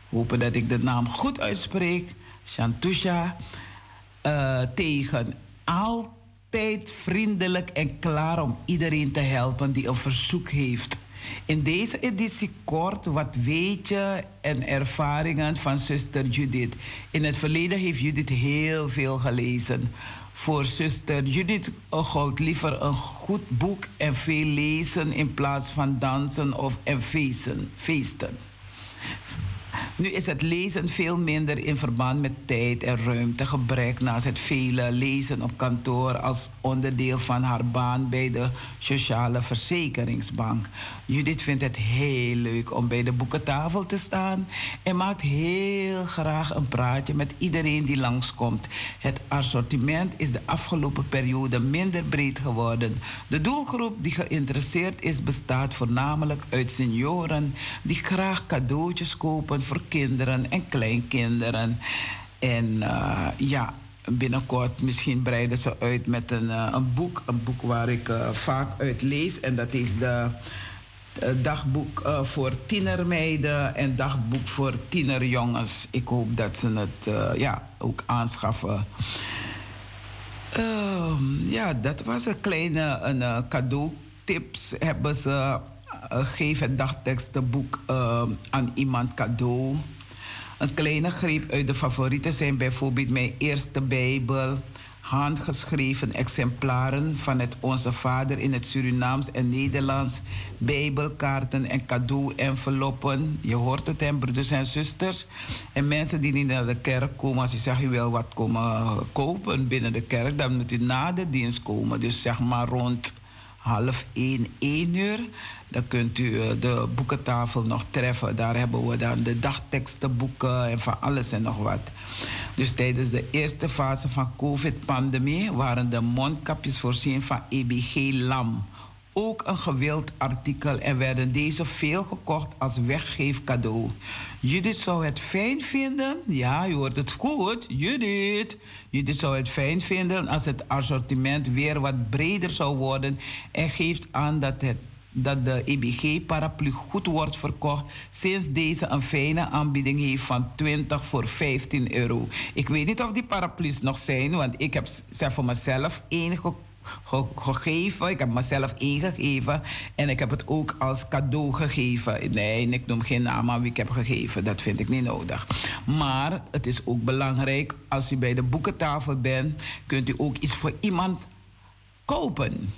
S1: Hopen dat ik de naam goed uitspreek. Shantusha. Uh, tegen altijd vriendelijk en klaar om iedereen te helpen die een verzoek heeft. In deze editie kort wat weet je en ervaringen van zuster Judith. In het verleden heeft Judith heel veel gelezen voor zuster Judith Goud liever een goed boek en veel lezen in plaats van dansen of en feesten. feesten. Nu is het lezen veel minder in verband met tijd en ruimtegebrek naast het vele lezen op kantoor als onderdeel van haar baan bij de Sociale Verzekeringsbank. Judith vindt het heel leuk om bij de boekentafel te staan en maakt heel graag een praatje met iedereen die langskomt. Het assortiment is de afgelopen periode minder breed geworden. De doelgroep die geïnteresseerd is bestaat voornamelijk uit senioren die graag cadeautjes kopen voor kinderen en kleinkinderen. En uh, ja, binnenkort misschien breiden ze uit met een, uh, een boek. Een boek waar ik uh, vaak uit lees. En dat is de dagboek voor tienermeiden en dagboek voor tienerjongens. Ik hoop dat ze het ja, ook aanschaffen. Ehm, ja, dat was een kleine een, cadeautips hebben ze uh, geef het dagtekstenboek uh, aan iemand cadeau. Een kleine greep uit de favorieten zijn bijvoorbeeld mijn eerste Bijbel, handgeschreven exemplaren van het Onze Vader in het Surinaams en Nederlands, bijbelkaarten en cadeau-enveloppen. Je hoort het, hè, broeders en zusters. En mensen die niet naar de kerk komen, als je zegt je wil wat komen kopen binnen de kerk, dan moet u na de dienst komen. Dus zeg maar rond half één, één uur. Dan kunt u eh, de boekentafel nog treffen. Daar hebben we dan de dagtekstenboeken en van alles en nog wat. Dus tijdens de eerste fase van COVID-pandemie waren de mondkapjes voorzien van EBG-LAM. Ook een gewild artikel en werden deze veel gekocht als weggeefcadeau. Judith zou het fijn vinden, ja, je hoort het goed, Judith. Judith zou het fijn vinden als het assortiment weer wat breder zou worden en geeft aan dat het dat de EBG-paraplu goed wordt verkocht sinds deze een fijne aanbieding heeft van 20 voor 15 euro. Ik weet niet of die paraplu's nog zijn, want ik heb ze voor mezelf één gegeven. Ik heb mezelf één gegeven en ik heb het ook als cadeau gegeven. Nee, ik noem geen naam aan wie ik heb gegeven. Dat vind ik niet nodig. Maar het is ook belangrijk, als u bij de boekentafel bent, kunt u ook iets voor iemand kopen.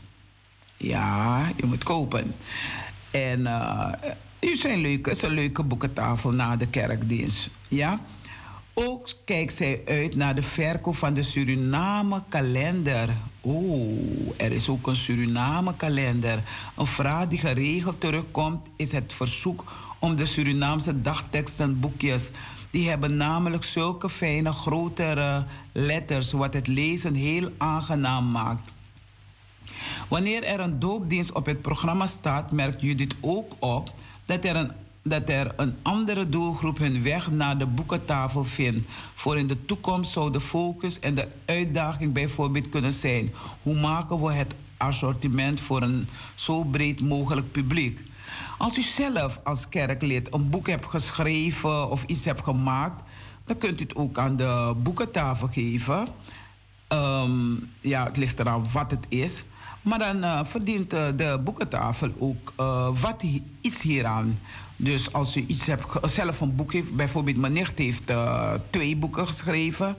S1: Ja, je moet kopen. En uh, het zijn leuke, is een leuke boekentafel na de kerkdienst. Ja? Ook kijkt zij uit naar de verkoop van de Suriname kalender. Oeh, er is ook een Suriname kalender. Een vraag die geregeld terugkomt is het verzoek om de Surinaamse dagtekstenboekjes. Die hebben namelijk zulke fijne grotere letters, wat het lezen heel aangenaam maakt. Wanneer er een doopdienst op het programma staat, merkt Judith ook op dat er een dat er een andere doelgroep hun weg naar de boekentafel vindt. Voor in de toekomst zou de focus en de uitdaging bijvoorbeeld kunnen zijn: hoe maken we het assortiment voor een zo breed mogelijk publiek? Als u zelf als kerklid een boek hebt geschreven of iets hebt gemaakt, dan kunt u het ook aan de boekentafel geven. Ehm, ja, het ligt eraan wat het is. Maar dan uh, verdient uh, de boekentafel ook uh, wat iets hieraan. Dus als u iets hebt, zelf een boek heeft, bijvoorbeeld mijn nicht heeft twee boeken geschreven.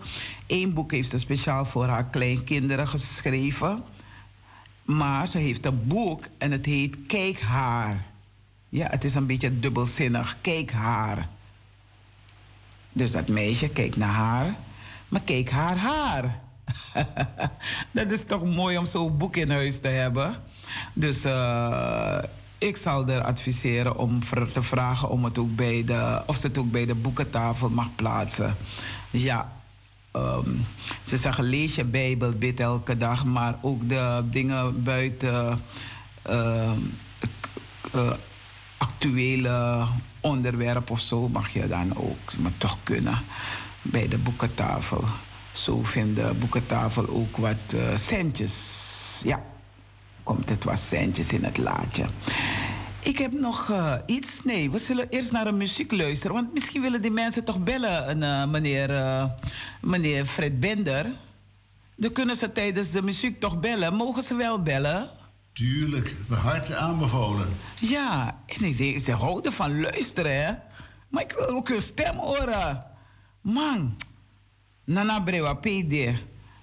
S1: Eén boek heeft ze speciaal voor haar kleinkinderen geschreven. Maar ze heeft een boek en het heet Kijk haar. Ja, het is een beetje dubbelzinnig. Kijk haar. Dus dat meisje kijkt naar haar, maar kijk haar haar. dat is toch mooi om zo'n boek in huis te hebben. Dus uh, ik zal er adviseren om te vragen om het ook bij de, of ze het ook bij de boekentafel mag plaatsen. Ja, um, ze zeggen lees je Bijbel, bid elke dag, maar ook de dingen buiten uh, uh, actuele onderwerp of zo mag je dan ook maar toch kunnen bij de boekentafel. Zo vindt de boekentafel ook wat uh, centjes. Ja, komt het wat centjes in het laadje. Ik heb nog uh, iets. Nee, we zullen eerst naar een muziek luisteren. Want misschien willen die mensen toch bellen, uh, meneer, meneer Fred Bender. Dan kunnen ze tijdens de muziek toch bellen. Mogen ze wel bellen?
S3: Tuurlijk, we harte aanbevolen.
S1: Ja, en ik denk, ze houden van luisteren, hè? Maar ik wil ook hun stem horen. Man, Nana Brewa, PD,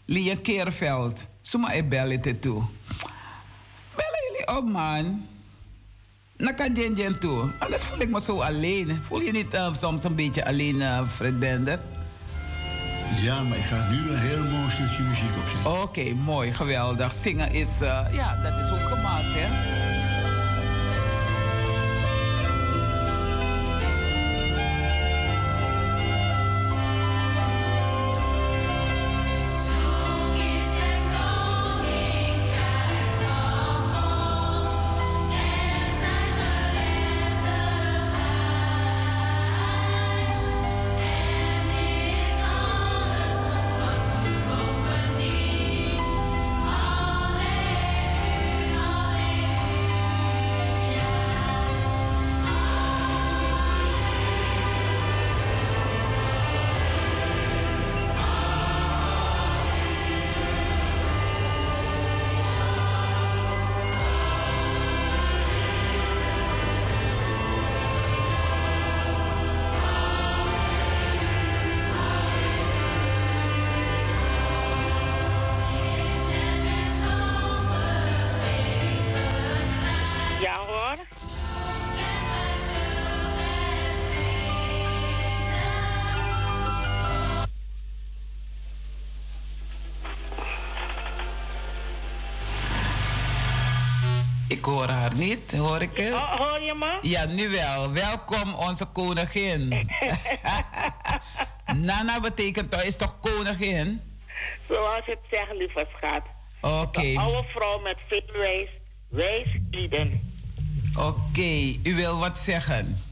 S1: Lia Keerveld. Suma e bellen te toe. Bellen jullie op, man. Naka Jen toe. Anders voel ik me zo alleen. Voel je niet uh, soms een beetje alleen, uh, Fred Bender?
S3: Ja, maar ik ga nu een heel mooi stukje muziek opzetten.
S1: Oké, okay, mooi, geweldig. Zingen is, uh, ja, dat is ook gemaakt, hè? Hoor haar niet, hoor ik het?
S4: Oh, hoor je me?
S1: Ja, nu wel. Welkom, onze koningin. Nana betekent toch, is toch koningin?
S4: Zoals het zegt, lieve schat.
S1: Oké.
S4: Okay. Een oude vrouw met veel wijs, wijsheden.
S1: Oké, okay. u wil wat zeggen?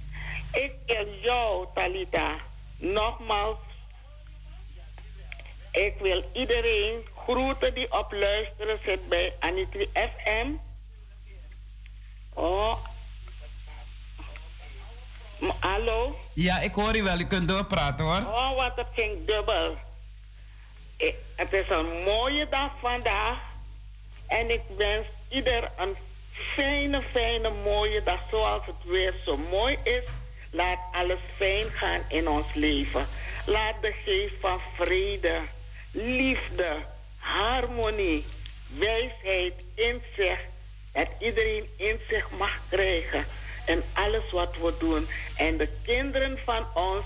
S4: Ik wil jou, Talita, nogmaals. Ik wil iedereen groeten die op luisteren zit bij Anitri FM. Oh. Hallo?
S1: Ja, ik hoor u wel. U kunt doorpraten hoor.
S4: Oh, wat het ging dubbel. Ik, het is een mooie dag vandaag. En ik wens ieder een fijne, fijne, mooie dag. Zoals het weer zo mooi is. Laat alles fijn gaan in ons leven. Laat de geest van vrede, liefde, harmonie, wijsheid, inzicht. Dat iedereen inzicht mag krijgen in alles wat we doen. En de kinderen van ons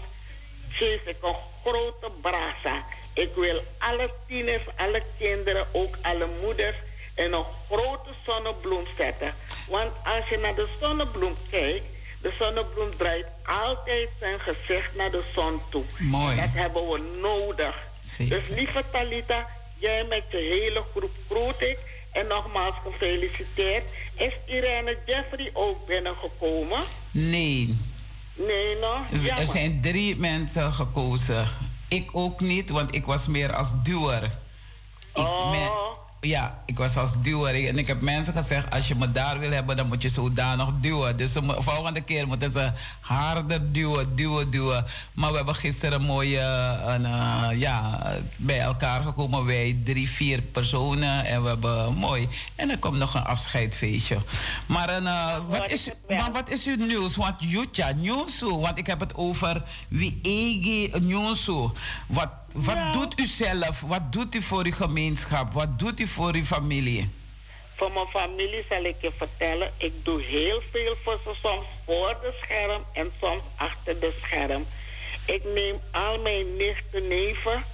S4: geef ik een grote brasa. Ik wil alle tieners, alle kinderen, ook alle moeders in een grote zonnebloem zetten. Want als je naar de zonnebloem kijkt, de zonnebloem draait altijd zijn gezicht naar de zon toe.
S1: Mooi.
S4: Dat hebben we nodig.
S1: Zeker.
S4: Dus lieve Talita, jij met je hele groep groet ik. En nogmaals gefeliciteerd. Is Irene Jeffrey ook binnengekomen?
S1: Nee.
S4: Nee, nog?
S1: Er zijn drie mensen gekozen. Ik ook niet, want ik was meer als duwer. Ik
S4: oh.
S1: Ja, ik was als duwer. En ik heb mensen gezegd, als je me daar wil hebben, dan moet je zodanig duwen. Dus de volgende keer moeten ze harder duwen, duwen, duwen. Maar we hebben gisteren mooi uh, ja, bij elkaar gekomen. Wij drie, vier personen. En we hebben mooi. En er komt nog een afscheidfeestje. Maar, uh, wat, is, maar wat is uw nieuws? Want Jutja, nieuws. Want ik heb het over wie Ege nieuws. Wat wat doet u zelf? Wat doet u voor uw gemeenschap? Wat doet u voor uw familie?
S4: Voor mijn familie zal ik je vertellen. Ik doe heel veel voor ze. Soms voor de scherm en soms achter de scherm. Ik neem al mijn nichten, neven,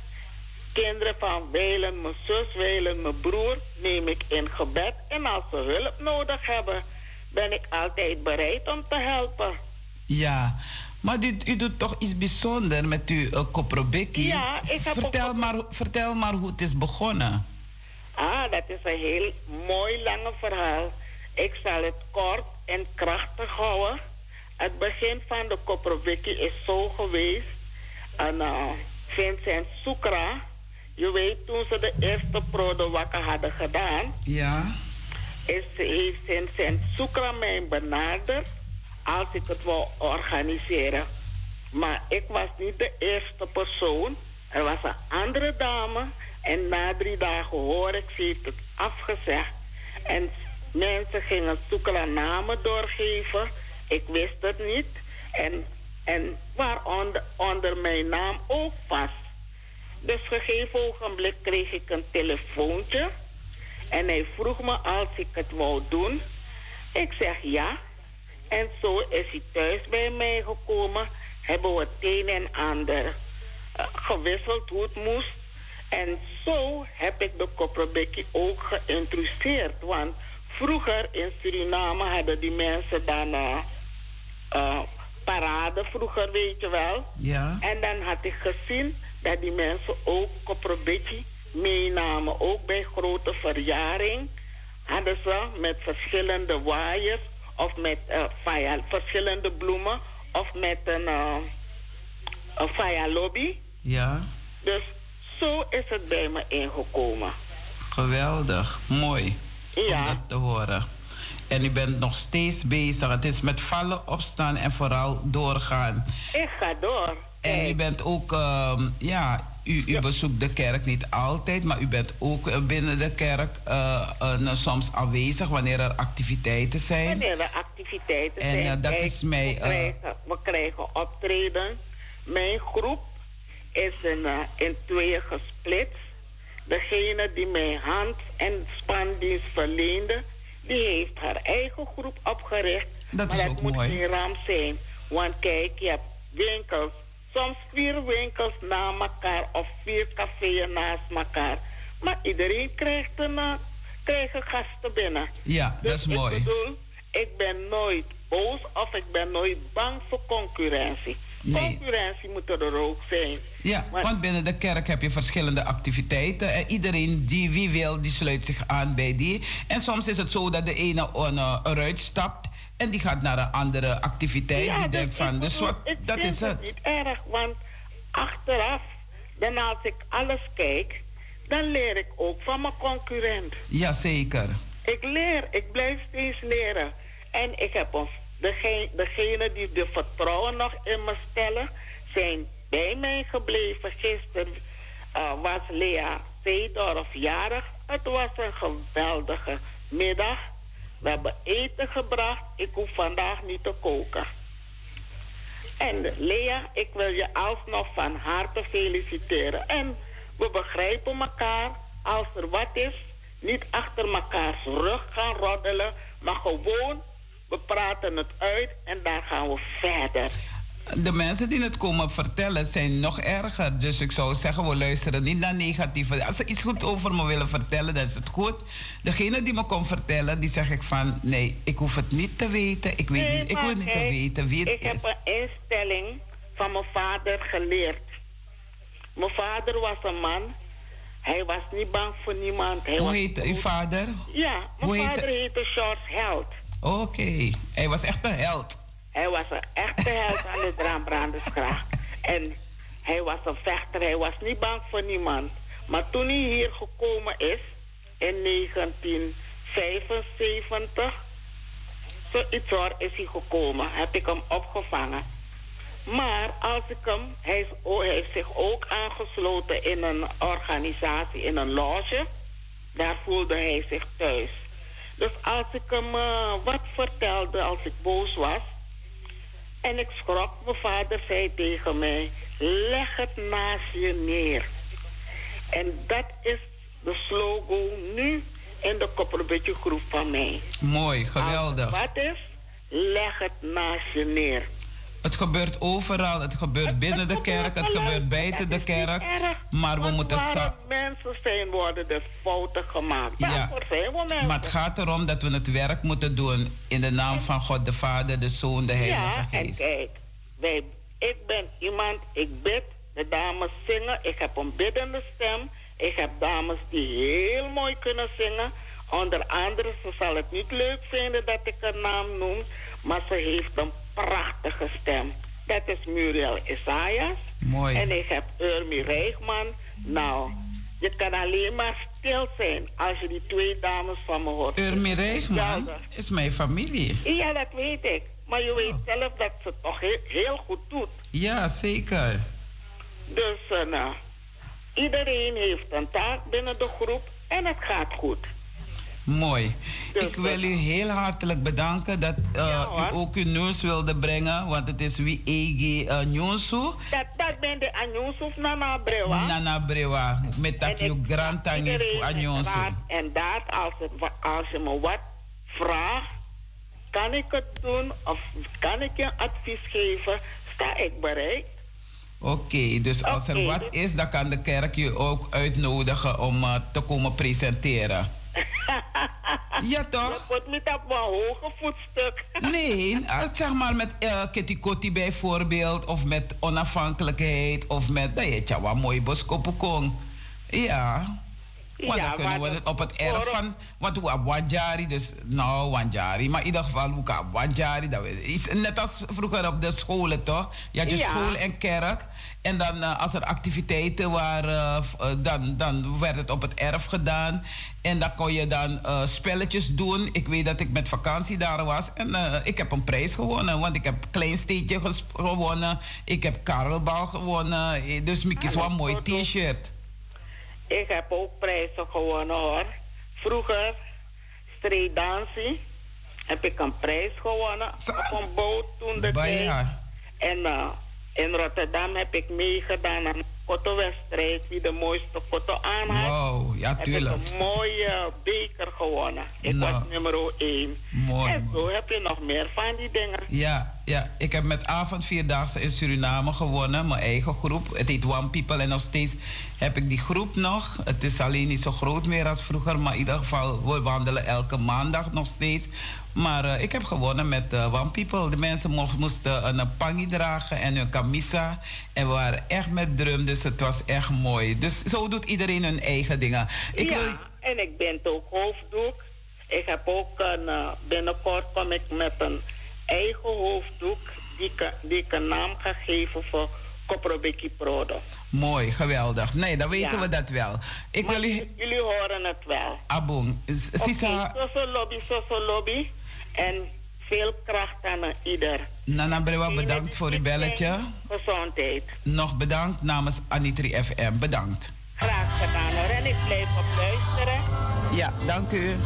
S4: kinderen van Weilen, mijn zus, Weilen, mijn broer, neem ik in gebed. En als ze hulp nodig hebben, ben ik altijd bereid om te helpen.
S1: Ja, maar u, u doet toch iets bijzonders met uw uh, koprobekkie.
S4: Ja, ik heb
S1: vertel, maar, vertel maar hoe het is begonnen.
S4: Ah, dat is een heel mooi lange verhaal. Ik zal het kort en krachtig houden. Het begin van de koprobekkie is zo geweest. En uh, Vincent Soekra, je weet toen ze de eerste Prodo wakker hadden gedaan.
S1: Ja.
S4: Is, heeft Vincent Soekra mij benaderd als ik het wil organiseren. Maar ik was niet de eerste persoon. Er was een andere dame. En na drie dagen hoor ik, ze heeft het afgezegd. En mensen gingen zoeken naar namen doorgeven. Ik wist het niet. En, en waaronder onder mijn naam ook vast. Dus gegeven ogenblik kreeg ik een telefoontje. En hij vroeg me als ik het wou doen. Ik zeg ja. En zo is hij thuis bij mij gekomen. Hebben we het een en ander uh, gewisseld hoe het moest. En zo heb ik de kopperbekkie ook geïntroduceerd. Want vroeger in Suriname hadden die mensen dan uh, uh, parade, vroeger weet je wel.
S1: Ja.
S4: En dan had ik gezien dat die mensen ook kopperbekkie meenamen. Ook bij grote verjaring hadden ze met verschillende waaiers of met uh, verschillende bloemen of met een, uh, een faya lobby.
S1: Ja.
S4: Dus zo is het bij me ingekomen.
S1: Geweldig, mooi.
S4: Ja.
S1: Om dat te horen. En u bent nog steeds bezig. Het is met vallen, opstaan en vooral doorgaan.
S4: Ik ga door.
S1: En u bent ook, uh, ja, u, u bezoekt de kerk niet altijd, maar u bent ook eh, binnen de kerk uh, uh, soms aanwezig wanneer er activiteiten zijn.
S4: Wanneer er activiteiten
S1: en,
S4: zijn.
S1: En dat is mij.
S4: We krijgen, we krijgen optreden. Mijn groep is in, in tweeën gesplitst. Degene die mij hand- en spandienst verleende, die heeft haar eigen groep opgericht.
S1: Dat
S4: maar
S1: is
S4: dat
S1: ook
S4: moet
S1: mooi.
S4: geen ramp zijn. Want kijk, je hebt winkels soms vier winkels na elkaar of vier cafés naast elkaar. Maar iedereen krijgt een, krijgen gasten binnen.
S1: Ja,
S4: Dus
S1: dat is
S4: ik
S1: mooi.
S4: bedoel, ik ben nooit boos of ik ben nooit bang voor concurrentie.
S1: Nee.
S4: Concurrentie moet er ook zijn.
S1: Ja,
S4: Maar-
S1: want binnen de kerk heb je verschillende activiteiten. En iedereen die wie wil, die sluit zich aan bij die. En soms is het zo dat de ene uh, eruit stapt en die gaat naar een andere activiteit. die
S4: dus
S1: denkt van, dus wat, dat is het.
S4: niet erg, want achteraf, dan als ik alles kijk, dan leer ik ook van mijn concurrent.
S1: Jazeker.
S4: Ik leer, ik blijf steeds leren. En ik heb degene, degene die de vertrouwen nog in me stellen, zijn bij mij gebleven. Gisteren eh, was Lea Zeedorf jarig. Het was een geweldige middag. We hebben eten gebracht. Ik hoef vandaag niet te koken. En Lea, ik wil je alsnog van harte feliciteren. En we begrijpen elkaar. Als er wat is, niet achter mekaars rug gaan roddelen, maar gewoon, we praten het uit en daar gaan we verder.
S1: De mensen die het komen vertellen zijn nog erger. Dus ik zou zeggen, we luisteren niet naar negatieve. Als ze iets goed over me willen vertellen, dan is het goed. Degene die me komt vertellen, die zeg ik van... Nee, ik hoef het niet te weten. Ik, weet
S4: Nee,
S1: niet, ik wil niet te weten wie het
S4: Ik
S1: is.
S4: heb een instelling van mijn vader geleerd. Mijn vader was een man. Hij was niet bang voor niemand. Hij
S1: Hoe
S4: was
S1: heet uw vader?
S4: Ja, mijn vader heette George Held.
S1: Oké, hij was echt een held.
S4: Hij was een echte held aan de Draambrandersgracht. En hij was een vechter, hij was niet bang voor niemand. Maar toen hij hier gekomen is, in 1975, zoiets hoor, is hij gekomen. Heb ik hem opgevangen. Maar als ik hem, hij, hij heeft zich ook aangesloten in een organisatie, in een loge. Daar voelde hij zich thuis. Dus als ik hem eh, wat vertelde, als ik boos was, en ik schrok, mijn vader zei tegen mij: leg het naast je neer. En dat is de slogan nu in de kopperbedje groep van mij.
S1: Mooi, geweldig.
S4: Als wat is, leg het naast je neer.
S1: Het gebeurt overal. Het gebeurt binnen de kerk. Het gebeurt buiten de kerk. Maar we moeten
S4: mensen zijn, worden er fouten gemaakt.
S1: Ja. Maar het gaat erom dat we het werk moeten doen in de naam van God de Vader, de Zoon, de Heilige
S4: Ja, en
S1: Geest.
S4: kijk, wij, ik ben iemand, ik bid, de dames zingen, ik heb een biddende stem. Ik heb dames die heel mooi kunnen zingen. Onder andere, ze zal het niet leuk vinden dat ik haar naam noem, maar ze heeft een prachtige stem. Dat is Muriel Isaias.
S1: Mooi.
S4: En ik heb Urmi Reegman. Nou, je kan alleen maar stil zijn als je die twee dames van me hoort.
S1: Urmi Reegman
S4: Geweldig.
S1: is mijn familie.
S4: Ja, dat weet ik. Maar je weet zelf dat ze het toch heel, heel goed doet.
S1: Ja, zeker.
S4: Dus eh, nou, iedereen heeft een taak binnen de groep en het gaat goed.
S1: Mooi.
S4: Dus
S1: Ik wil u heel hartelijk bedanken dat uh,
S4: Ja, hoor.
S1: u ook uw nieuws wilde brengen, want het is wie EG uh, Nieuwsu.
S4: Dat, dat ben de Anjonshoef Nana Brewa.
S1: Nana Brewa, met dat
S4: ik
S1: grand
S4: raad En dat, als, het, als je me wat vraagt, kan ik het doen of kan ik je advies geven, sta ik bereid.
S1: Oké, dus als er wat
S4: dus-
S1: is, dan kan de kerk je ook uitnodigen om uh, te komen presenteren. ja,
S4: Je
S1: toch?
S4: moet niet op hoge voetstuk.
S1: Nee, uh, zeg maar met uh, Kitty Kotti bijvoorbeeld, of met onafhankelijkheid, of met, dat je tja, wat mooi boskopokong. Ja. Want dan kunnen we het op het erf van, want we hebben Wanjari, dus nou Wanjari, maar in ieder geval hoe dat is net als vroeger op de scholen toch? Je had je
S4: Ja.
S1: school en kerk en dan eh, als er activiteiten waren, eh, dan, dan werd het op het erf gedaan en dan kon je dan eh, spelletjes doen. Ik weet dat ik met vakantie daar was en eh, ik heb een prijs gewonnen, want ik heb Kleinsteedje ges- gewonnen, ik heb Karelbal gewonnen, eh, dus Mickey is
S4: Ah,
S1: wel een mooi t-shirt.
S4: Ik heb ook prijzen gewonnen hoor. Vroeger, streetdansie, heb ik een prijs gewonnen op een boot toen de tijd. En eh, in Rotterdam heb ik meegedaan aan een kotto-wedstrijd. Wie de mooiste kotto aan had,
S1: Wow, ja
S4: heb ik een mooie beker gewonnen. Ik
S1: Nou.
S4: was nummer 1.
S1: Mooi,
S4: En zo heb je nog meer van die dingen.
S1: Ja, ja, ik heb met avond vierdaagse in Suriname gewonnen, mijn eigen groep. Het heet One People en nog steeds heb ik die groep nog. Het is alleen niet zo groot meer als vroeger, maar in ieder geval, we wandelen elke maandag nog steeds. Maar uh, ik heb gewonnen met uh, One People. De mensen mocht, moesten een pangi dragen en een camisa. En we waren echt met drum, dus het was echt mooi. Dus zo doet iedereen hun eigen dingen.
S4: Ik ja, wil... en ik ben ook hoofddoek. Ik heb ook een, uh, binnenkort kom ik met een eigen hoofddoek die, die ik een naam ga geven voor Koprobeki Prodo.
S1: Mooi, geweldig. Nee, dan weten we dat wel.
S4: Ik wil jullie horen het wel.
S1: Abong.
S4: Sisa... Okay, so, lobby, lobby. En veel kracht aan ieder.
S1: Nana Brewa, bedankt voor uw belletje.
S4: Gezondheid.
S1: Nog bedankt namens Anitri FM. Bedankt.
S4: Graag gedaan hoor. En ik blijf op luisteren.
S1: Ja, dank u.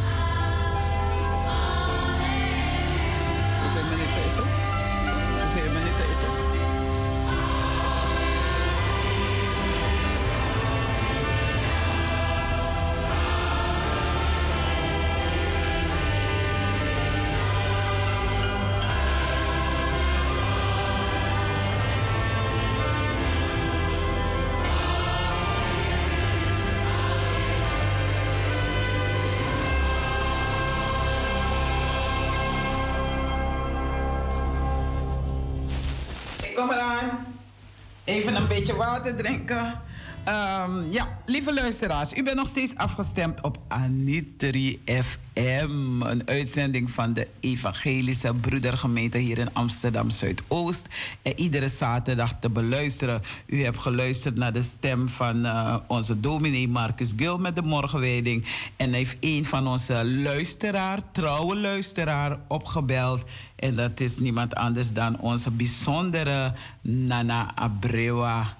S1: beetje water drinken. Um, ja, lieve luisteraars, u bent nog steeds afgestemd op Anitri FM. Een uitzending van de Evangelische Broedergemeente hier in Amsterdam Zuidoost. En iedere zaterdag te beluisteren. U hebt geluisterd naar de stem van uh, onze dominee Marcus Gil met de morgenwijding. En heeft een van onze luisteraar, trouwe luisteraar, opgebeld. En dat is niemand anders dan onze bijzondere Nana Abrewa.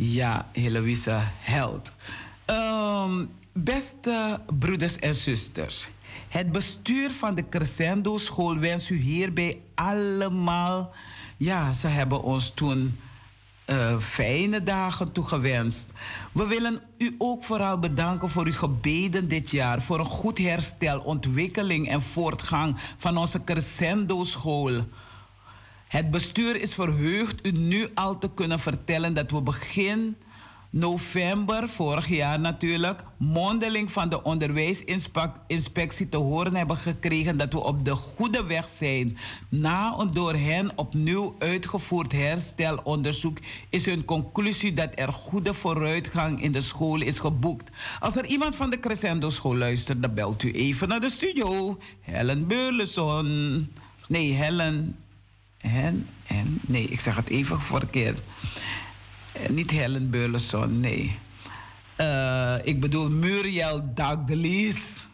S1: Ja, Heloïse Held. Um, beste broeders en zusters. Het bestuur van de Crescendo School wens u hierbij allemaal... Ja, ze hebben ons toen uh, fijne dagen toegewenst. We willen u ook vooral bedanken voor uw gebeden dit jaar... voor een goed herstel, ontwikkeling en voortgang van onze Crescendo School... Het bestuur is verheugd u nu al te kunnen vertellen dat we begin november, vorig jaar natuurlijk, mondeling van de onderwijsinspectie te horen hebben gekregen dat we op de goede weg zijn. Na een door hen opnieuw uitgevoerd herstelonderzoek is hun conclusie dat er goede vooruitgang in de school is geboekt. Als er iemand van de Crescendo School luistert, dan belt u even naar de studio. Helen Beurleson. Nee, Helen Hen, en, nee, ik zeg het even verkeerd. Uh, niet Helen Beulenson, nee. Uh, ik bedoel Muriel Douglas.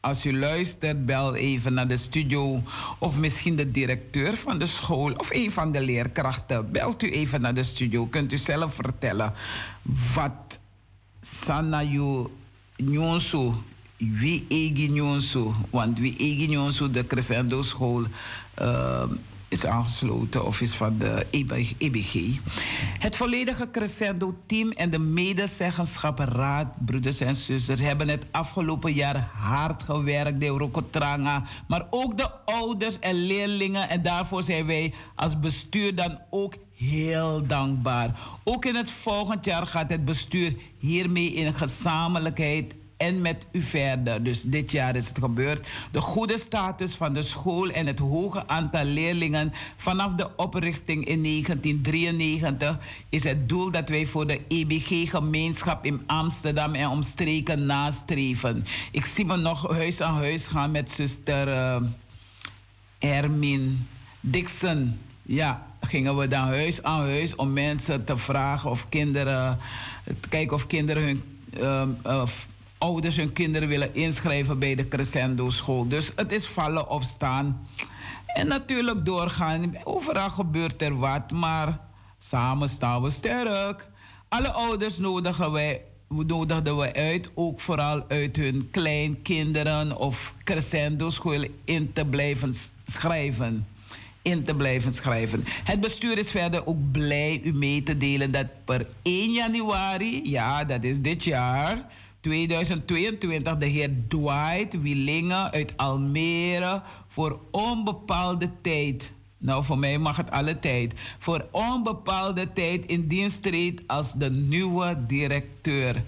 S1: Als u luistert, bel even naar de studio. Of misschien de directeur van de school. Of een van de leerkrachten. Belt u even naar de studio. Kunt u zelf vertellen wat Sanayu Nyonsu. Wie egi Nyonsu. Want wie egi Nyonsu, de Crescendo school. Uh, is aangesloten of is van de EBG. Het volledige Crescendo-team en de medezeggenschappenraad, broeders en zusters, hebben het afgelopen jaar hard gewerkt, de Rokotranga, maar ook de ouders en leerlingen. En daarvoor zijn wij als bestuur dan ook heel dankbaar. Ook in het volgend jaar gaat het bestuur hiermee in gezamenlijkheid en met u verder. Dus dit jaar is het gebeurd. De goede status van de school en het hoge aantal leerlingen vanaf de oprichting in 1993 is het doel dat wij voor de EBG-gemeenschap in Amsterdam en omstreken nastreven. Ik zie me nog huis aan huis gaan met zuster uh, Ermin Dixon. Ja, gingen we dan huis aan huis om mensen te vragen of kinderen, te kijken of kinderen hun. Uh, ouders hun kinderen willen inschrijven bij de Crescendo school. Dus het is vallen of staan. En natuurlijk doorgaan. Overal gebeurt er wat, maar samen staan we sterk. Alle ouders nodigen wij nodigden we uit, ook vooral uit hun kleinkinderen of crescendo school in te blijven schrijven. In te blijven schrijven. Het bestuur is verder ook blij u mee te delen dat per 1 januari, ja, dat is dit jaar 2022 de heer Dwight Willingen uit Almere voor onbepaalde tijd Nou, voor mij mag het alle tijd. Voor onbepaalde tijd in dienst treedt als de nieuwe directeur.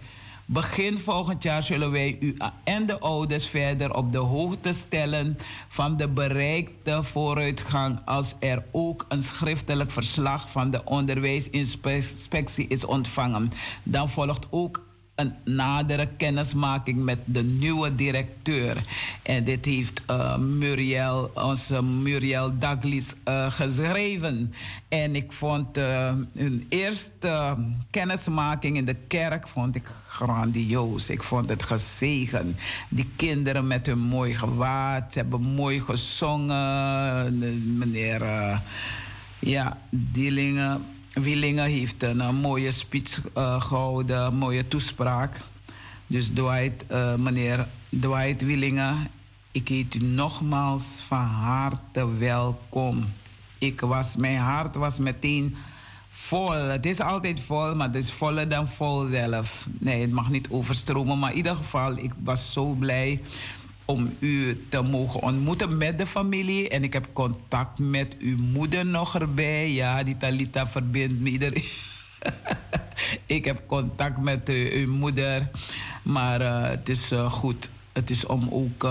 S1: Begin volgend jaar zullen wij u en de ouders verder op de hoogte stellen van de bereikte vooruitgang als er ook een schriftelijk verslag van de onderwijsinspectie is ontvangen. Dan volgt ook een nadere kennismaking met de nieuwe directeur. En dit heeft uh, Muriel, onze Muriel Douglas uh, geschreven. En ik vond uh, hun eerste kennismaking in de kerk vond ik grandioos. Ik vond het gezegen. Die kinderen met hun mooi gewaad, hebben mooi gezongen. Meneer, ja, Dielingen Willingen heeft een, mooie speech uh, gehouden, een mooie toespraak. Dus Dwight, uh, meneer Dwight Willingen, ik heet u nogmaals van harte welkom. Ik was, mijn hart was meteen vol. Het is altijd vol, maar het is voller dan vol zelf. Nee, het mag niet overstromen. Maar in ieder geval, ik was zo blij om u te mogen ontmoeten met de familie. En ik heb contact met uw moeder nog erbij. Ja, die Talita verbindt me iedereen. ik heb contact met uw moeder. Maar uh, het is uh, goed. Het is om ook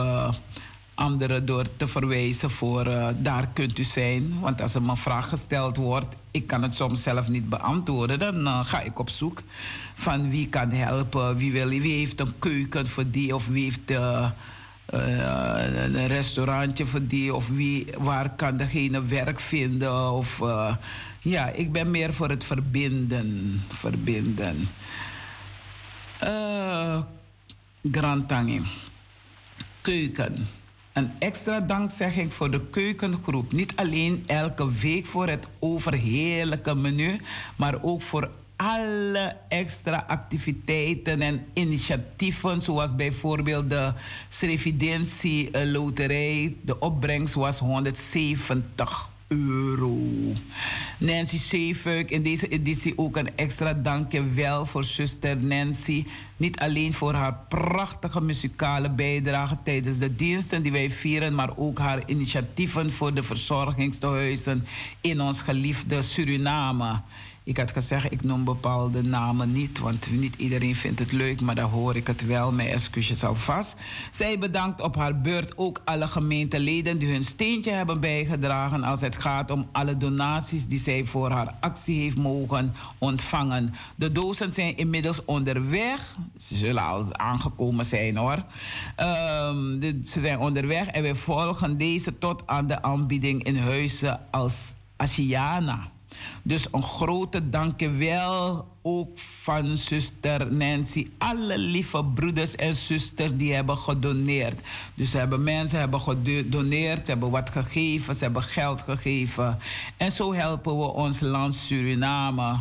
S1: anderen door te verwijzen voor daar kunt u zijn. Want als er een vraag gesteld wordt, ik kan het soms zelf niet beantwoorden. Dan ga ik op zoek van wie kan helpen, wie, wil, wie heeft een keuken voor die of wie heeft een restaurantje voor die of wie, waar kan degene werk vinden. Of, uh, ja, ik ben meer voor het verbinden. Verbinden. Grantangi. Keuken. Een extra dankzegging voor de keukengroep. Niet alleen elke week voor het overheerlijke menu, maar ook voor alle extra activiteiten en initiatieven, zoals bijvoorbeeld de Srevidentie eh, Loterij. De opbrengst was 170 euro. Nancy Zeefuik, in deze editie ook een extra dankjewel voor zuster Nancy. Niet alleen voor haar prachtige muzikale bijdrage tijdens de diensten die wij vieren, maar ook haar initiatieven voor de verzorgingstehuizen in ons geliefde Suriname. Ik had gezegd, ik noem bepaalde namen niet, want niet iedereen vindt het leuk, maar dan hoor ik het wel. Mijn excuses alvast. Zij bedankt op haar beurt ook alle gemeenteleden die hun steentje hebben bijgedragen als het gaat om alle donaties die zij voor haar actie heeft mogen ontvangen. De dozen zijn inmiddels onderweg. Ze zullen al aangekomen zijn hoor. Um, ze zijn onderweg en we volgen deze tot aan de aanbieding in huizen als Asiana. Dus een grote dankjewel ook van zuster Nancy. Alle lieve broeders en zusters die hebben gedoneerd. Dus hebben mensen hebben gedoneerd, ze hebben wat gegeven, ze hebben geld gegeven. En zo helpen we ons land Suriname.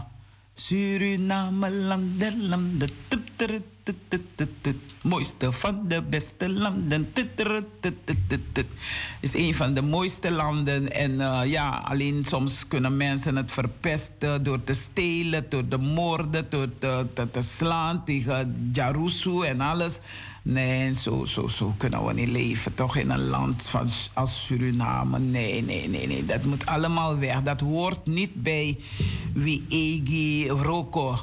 S1: Suriname, land landen. Mooiste van de beste landen. Is een van de mooiste landen. En uh, ja, alleen soms kunnen mensen het verpesten door te stelen, door te moorden, door te, te, te slaan tegen Jarusu en alles. Nee, zo, zo, zo kunnen we niet leven. Toch in een land van, als Suriname. Nee, nee, nee, nee. Dat moet allemaal weg. Dat hoort niet bij wie Egi Roko.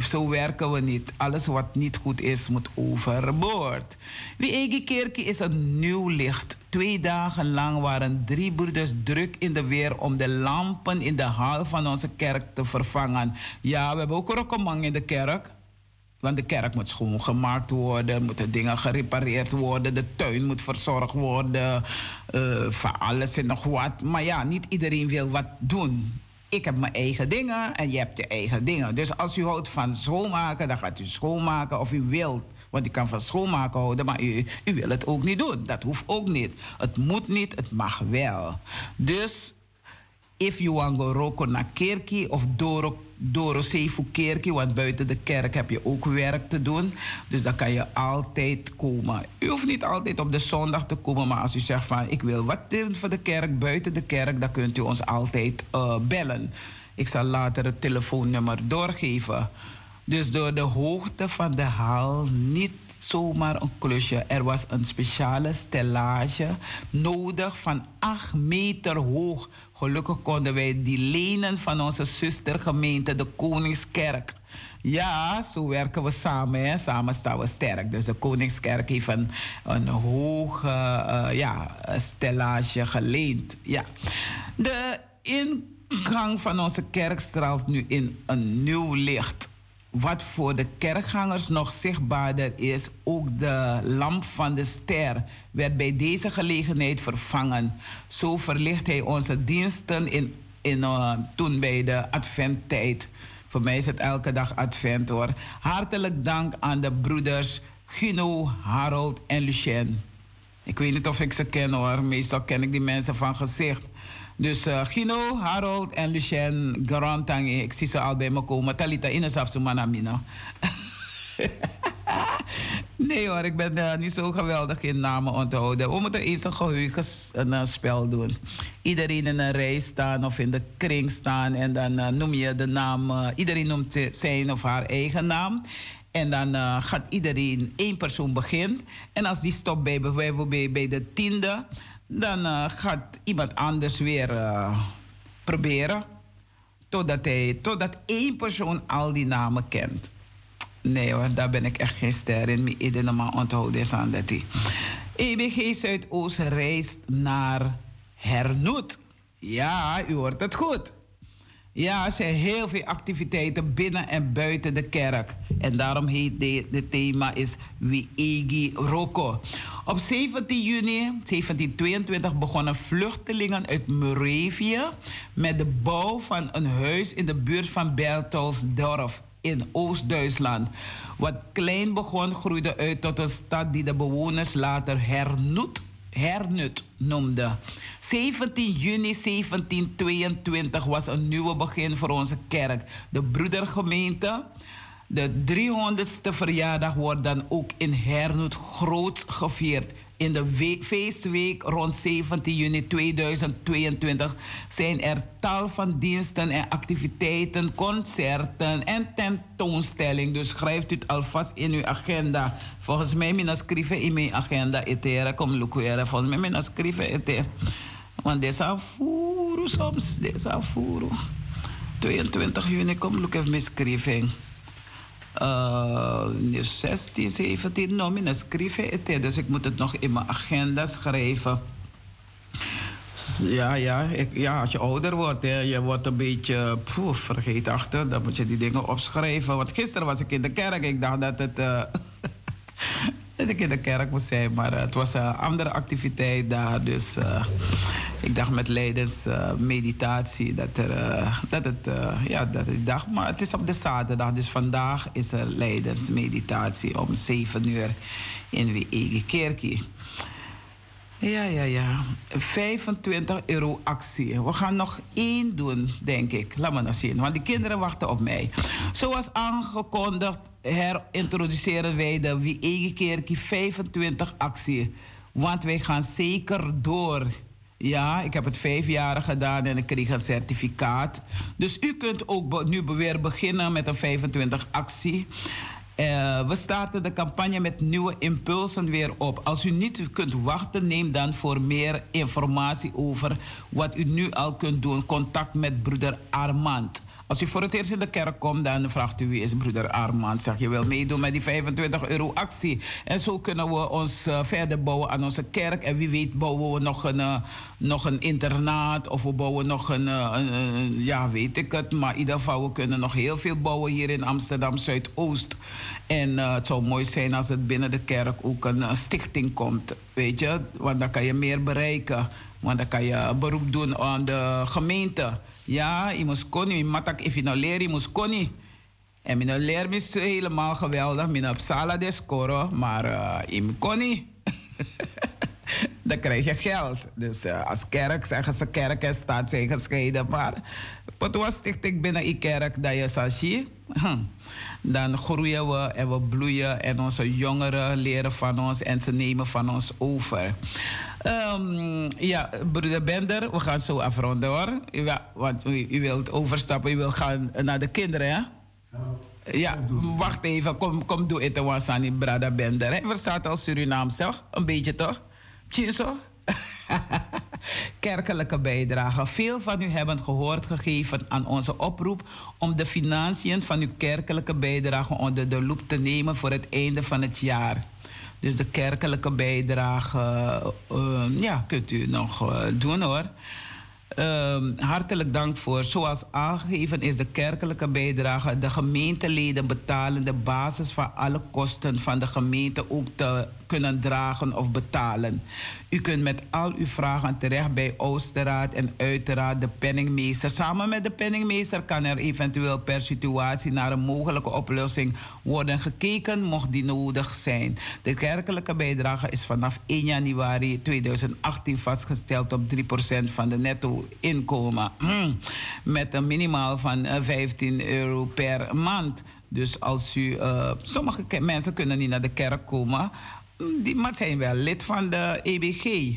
S1: Zo werken we niet. Alles wat niet goed is, moet overboord. Wie Egi Kerkie is een nieuw licht. Twee dagen lang waren drie broeders druk in de weer om de lampen in de hal van onze kerk te vervangen. Ja, we hebben ook rokkemang in de kerk. Want de kerk moet schoongemaakt worden, moeten dingen gerepareerd worden, de tuin moet verzorgd worden, uh, van alles en nog wat. Maar ja, niet iedereen wil wat doen. Ik heb mijn eigen dingen en je hebt je eigen dingen. Dus als u houdt van schoonmaken, dan gaat u schoonmaken of u wilt. Want u kan van schoonmaken houden, maar u, u wil het ook niet doen. Dat hoeft ook niet. Het moet niet, het mag wel. Dus, if you want to roko naar kerkie of doro Dorosefu Kerkie, want buiten de kerk heb je ook werk te doen. Dus dan kan je altijd komen. U hoeft niet altijd op de zondag te komen, maar als u zegt van ik wil wat doen voor de kerk, buiten de kerk, dan kunt u ons altijd uh, bellen. Ik zal later het telefoonnummer doorgeven. Dus door de hoogte van de hal niet zomaar een klusje. Er was een speciale stellage nodig van 8 meter hoog. Gelukkig konden wij die lenen van onze zustergemeente, de Koningskerk. Ja, zo werken we samen. Samen staan we sterk. Dus de Koningskerk heeft een, een hoge uh, ja, stellage geleend. Ja. De ingang van onze kerk straalt nu in een nieuw licht. Wat voor de kerkgangers nog zichtbaarder is, ook de lamp van de ster werd bij deze gelegenheid vervangen. Zo verlicht hij onze diensten in, in, uh, toen bij de adventtijd. Voor mij is het elke dag advent hoor. Hartelijk dank aan de broeders Gino, Harold en Lucien. Ik weet niet of ik ze ken hoor. Meestal ken ik die mensen van gezicht. Dus uh, Gino, Harold en Lucien Garantang, ik zie ze al bij me komen. Talita Inesaf Sumanamina. nee hoor, ik ben uh, niet zo geweldig in namen onthouden. We moeten eens een geheugenspel doen. Iedereen in een rij staan of in de kring staan. En dan noem je de naam. iedereen noemt zijn of haar eigen naam. En dan gaat iedereen, één persoon beginnen. En als die stopt bij bijvoorbeeld bij, bij de tiende dan uh, gaat iemand anders weer uh, proberen. Totdat, hij, totdat één persoon al die namen kent. Nee hoor, daar ben ik echt geen ster in. Iedereen maar onthouden is aan dat EBG Zuidoost reist naar Hernoet. Ja, u hoort het goed. Ja, er zijn heel veel activiteiten binnen en buiten de kerk. En daarom heet het thema is Wiegi Roko. Op 17 juni 1722 begonnen vluchtelingen uit Moravië met de bouw van een huis in de buurt van Bertelsdorf in Oost-Duitsland. Wat klein begon, groeide uit tot een stad die de bewoners later Hernoet hernut noemde. 17 juni 1722 was een nieuwe begin voor onze kerk. De broedergemeente. De 300ste verjaardag wordt dan ook in Hernut groot gevierd. In de feestweek rond 17 juni 2022 zijn er tal van diensten en activiteiten, concerten en tentoonstellingen. Dus schrijft u het alvast in uw agenda. Volgens mij mina schrijven in mijn agenda eteren. Kom lukweren. Volgens mij mina schrijven. Want deze soms. Deze afvoeren. 22 juni kom even mijn schrijving uh, 16, 17, nou, mijn schrijven Dus ik moet het nog in mijn agenda schrijven. Ja, ja, ik, ja, als je ouder wordt, hè, je wordt een beetje poef, vergeetachtig. Dan moet je die dingen opschrijven. Want gisteren was ik in de kerk. Ik dacht dat het... Dat ik in de kerk moest zijn. Maar het was een andere activiteit daar. Dus uh, ik dacht met leidens uh, meditatie dat, er, dat, het, ja, dat ik dacht. Maar het is op de zaterdag. Dus vandaag is er leidens meditatie om 7 uur in Wiege Kerkie. Ja, ja, ja. 25 euro actie. We gaan nog één doen, denk ik. Laat me nog zien, want die kinderen wachten op mij. Zoals aangekondigd herintroduceren wij de Wie eigen keertje 25 actie. Want wij gaan zeker door. Ja, ik heb het vijf jaar gedaan en ik kreeg een certificaat. Dus u kunt ook nu weer beginnen met een 25 actie. Uh, we starten de campagne met nieuwe impulsen weer op. Als u niet kunt wachten, neem dan voor meer informatie over wat u nu al kunt doen contact met broeder Armand. Als u voor het eerst in de kerk komt, dan vraagt u wie is broeder Armand. Zeg je wil meedoen met die 25 euro actie. En zo kunnen we ons uh, verder bouwen aan onze kerk. En wie weet bouwen we nog een, uh, nog een internaat. Of we bouwen nog een, uh, een, ja weet ik het. Maar in ieder geval, we kunnen nog heel veel bouwen hier in Amsterdam Zuidoost. En het zou mooi zijn als het binnen de kerk ook een stichting komt. Weet je, want dan kan je meer bereiken. Want dan kan je beroep doen aan de gemeente. Ja, je moest koni. Matak je nou leert, je moest koni. En mijn leer is helemaal geweldig. Mijn op sala de scoren, maar uh, je koni. dan krijg je geld. Dus uh, als kerk zeggen ze kerk en staat zijn gescheiden. Maar wat was stichting binnen die kerk dat je sashi? Hm. Dan groeien we en we bloeien en onze jongeren leren van ons en ze nemen van ons over. Um, ja, broeder Bender, we gaan zo afronden hoor. Ja, want u, wilt overstappen, u wilt gaan naar de kinderen, hè? Ja, wacht even. Kom, kom doe het wasani brada bender. Hij verstaat al Surinaam, zeg? Een beetje toch? Tjinso? Kerkelijke bijdrage. Veel van u hebben gehoord gegeven aan onze oproep om de financiën van uw kerkelijke bijdrage onder de loep te nemen voor het einde van het jaar. Dus de kerkelijke bijdrage, uh, ja, kunt u nog uh, doen hoor. Um, hartelijk dank voor. Zoals aangegeven is de kerkelijke bijdrage. De gemeenteleden betalen de basis van alle kosten van de gemeente ook te kunnen dragen of betalen. U kunt met al uw vragen terecht bij Oosterraad en uiteraard de penningmeester. Samen met de penningmeester kan er eventueel per situatie naar een mogelijke oplossing worden gekeken, mocht die nodig zijn. De kerkelijke bijdrage is vanaf 1 januari 2018 vastgesteld op 3% van de netto inkomen. Hmm. Met een minimaal van 15 eh, euro per maand. Dus als u, uh, sommige mensen kunnen niet naar de kerk komen, die maar zijn wel lid van de EBG.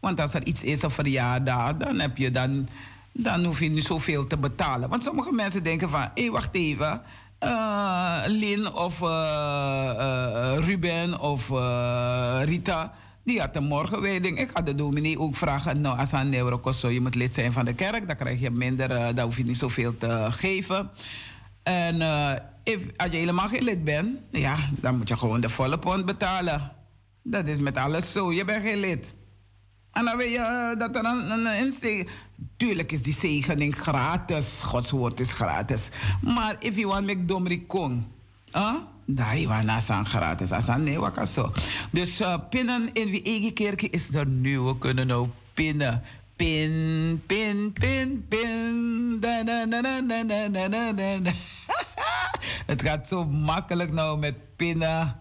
S1: Want als er iets is, een verjaardag, dan heb je dan, dan hoef je niet zoveel te betalen. Want sommige mensen denken van, hé, wacht even. Uh, Lin of uh, uh, Ruben of Rita, die had een morgenwijding. Ik had de dominee ook vragen, nou, als een euro kost, je moet lid zijn van de kerk. Dan krijg je minder, dan hoef je niet zoveel te geven. En if, als je helemaal geen lid bent, ja, dan moet je gewoon de volle pond betalen. Dat is met alles zo. Je bent geen lid. En dan weet je uh, dat er een, een, Tuurlijk is die zegening gratis. Gods woord is gratis. Maar if you want make domri kong, huh? daar je aan gratis. Nee, zo. Dus uh, pinnen in wie eigen kerk is er nu. We kunnen nou pinnen. Pin, pin, pin, pin. Da, da, da. Het gaat zo makkelijk nou met pinnen.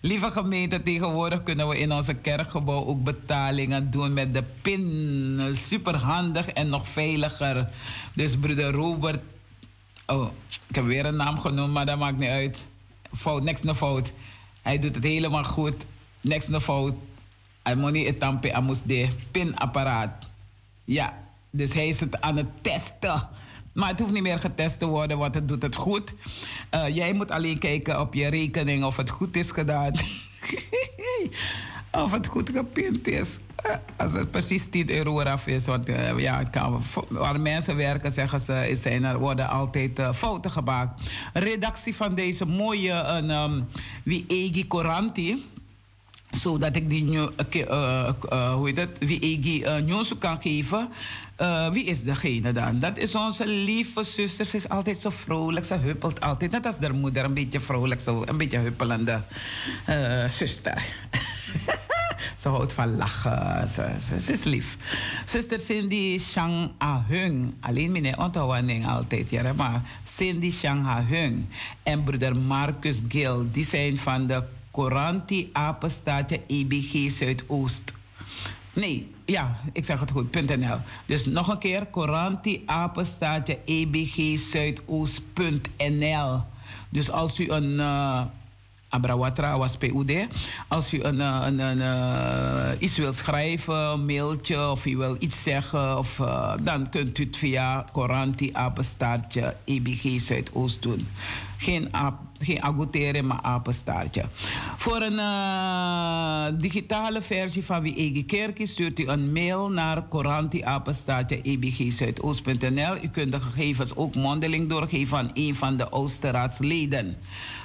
S1: Lieve gemeente, tegenwoordig kunnen we in onze kerkgebouw ook betalingen doen met de pin. Super handig en nog veiliger. Dus broeder Robert. Oh, ik heb weer een naam genoemd, maar dat maakt niet uit. Fout, niks naar fout. Hij doet het helemaal goed. Niks naar fout. Hij moet niet etampe, hij moest de pinapparaat. Ja, dus hij is het aan het testen. Maar het hoeft niet meer getest te worden, want het doet het goed. Uh, jij moet alleen kijken op je rekening of het goed is gedaan. of het goed gepind is. Uh, als het precies 10 euro eraf is. Want uh, ja, kan, waar mensen werken, zeggen ze, zijn er worden altijd fouten gemaakt. Redactie van deze mooie um, Wie Egi Coranti zodat ik die uh, uh, hoe heet wie ik uh, nieuws kan geven. Wie is degene dan? Dat is onze lieve zuster. Ze is altijd zo vrolijk. Ze huppelt altijd. Net als haar moeder. Een beetje vrolijk. Zo, een beetje huppelende zuster. ze houdt van lachen. Ze, ze, is lief. Zuster Cindy Shang Ahung. Alleen mijn onthouding altijd. Ja, maar Cindy Shang Ahung. En broeder Marcus Gil. Die zijn van de Coranti Apenstaatje EBG Zuidoost. Nee, ja, ik zeg het goed, .nl. Dus nog een keer, Coranti Apenstaatje EBG Zuidoost.nl. Dus als u een... Uh, Abrawatra was PUD. Als u een, een, een, uh, iets wilt schrijven, een mailtje of u wil iets zeggen, of, uh, dan kunt u het via Coranti Apenstaartje EBG Zuidoost doen. Geen, aap, geen agoutere, maar apenstaartje. Voor een uh, digitale versie van Wie Ege Kerkie stuurt u een mail naar corantiapenstaartje ebgzuidoost.nl. U kunt de gegevens ook mondeling doorgeven aan een van de Oosterraadsleden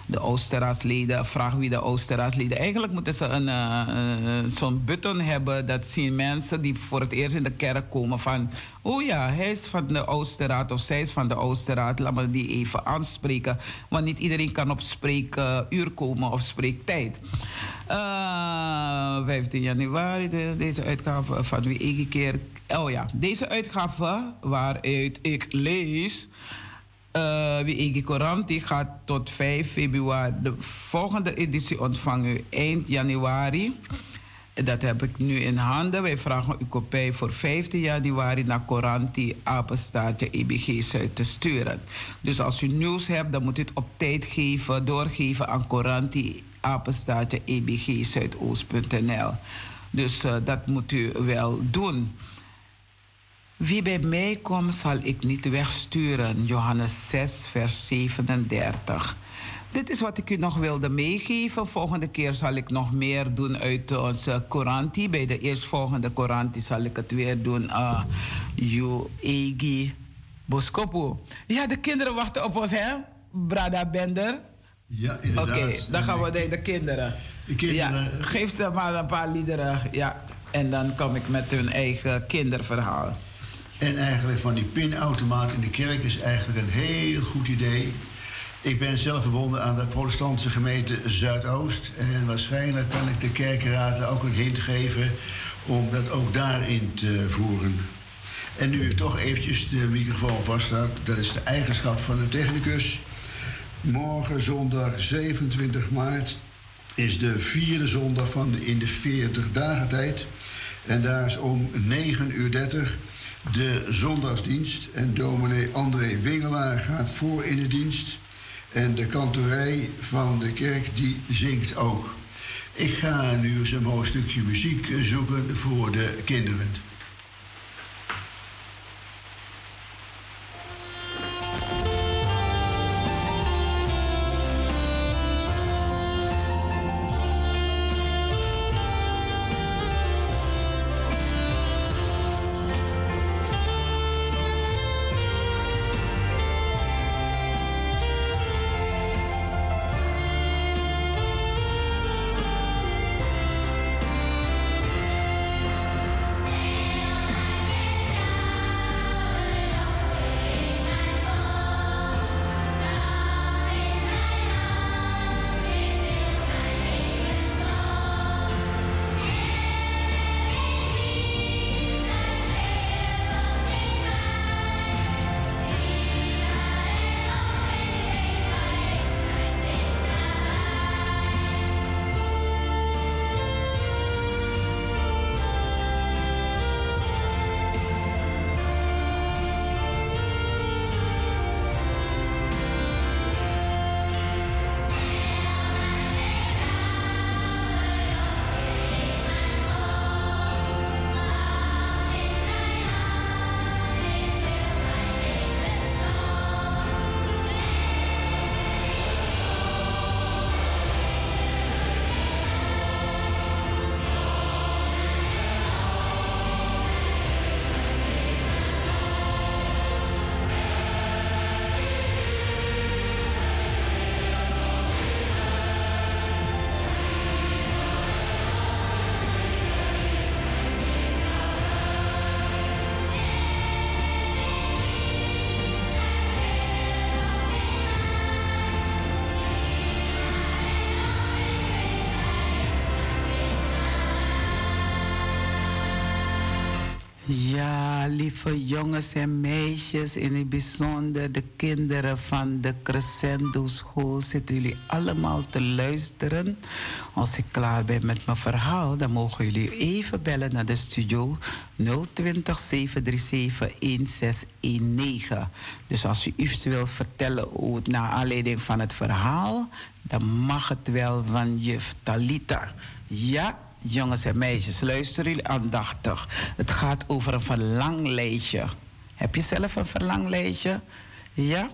S1: de Oosterraadsleden. Vraag wie de Oosterraadsleden. Eigenlijk moeten ze een, uh, zo'n button hebben. Dat zien mensen die voor het eerst in de kerk komen van... Oh ja, hij is van de Oosterraad of zij is van de Oosterraad. Laat me die even aanspreken. Want niet iedereen kan op spreekuur komen of spreektijd. Uh, 15 januari, de, deze uitgave van wie ik keer... Oh ja, deze uitgave waaruit ik lees... Uh, wie Egi Coranti gaat tot 5 februari. De volgende editie ontvangen u eind januari. Dat heb ik nu in handen. Wij vragen u kopij voor 15 januari naar Coranti Apenstaartje EBG Zuid te sturen. Dus als u nieuws hebt, dan moet u het op tijd geven, doorgeven aan Coranti Apenstaartje EBG Zuidoost.nl. Dus uh, dat moet u wel doen. Wie bij mij komt, zal ik niet wegsturen. Johannes 6, vers 37. dit is wat ik u nog wilde meegeven. Volgende keer zal ik nog meer doen uit onze Coranti. Bij de eerstvolgende Coranti zal ik het weer doen. Uh, Egi Boskopo. Ja, de kinderen wachten op ons, hè? Brada Bender.
S3: Ja, inderdaad.
S1: Oké, dan gaan we naar de kinderen.
S3: De kinderen.
S1: Ja, geef ze maar een paar liederen. Ja, en dan kom ik met hun eigen kinderverhaal.
S3: En eigenlijk van die pinautomaat in de kerk is eigenlijk een heel goed idee. Ik ben zelf verbonden aan de protestantse gemeente Zuidoost. En waarschijnlijk kan ik de kerkenraad ook een hint geven om dat ook daarin te voeren. En nu ik toch eventjes de microfoon vaststaat, dat is de eigenschap van de technicus. Morgen zondag 27 maart is de vierde zondag van in de 40 dagen tijd. En daar is om 9 uur 30 de zondagsdienst. En dominee André Wingelaar gaat voor in de dienst. En de kantorij van de kerk die zingt ook. Ik ga nu eens een mooi stukje muziek zoeken voor de kinderen.
S1: Lieve jongens en meisjes, in het bijzonder de kinderen van de Crescendo School, zitten jullie allemaal te luisteren. Als ik klaar ben met mijn verhaal, dan mogen jullie even bellen naar de studio 020 737 1619. Dus als u iets wilt vertellen naar aanleiding van het verhaal, dan mag het wel van juf Talita. Ja, jongens en meisjes, luisteren jullie aandachtig. Het gaat over een verlanglijstje. Heb je zelf een verlanglijstje? Ja?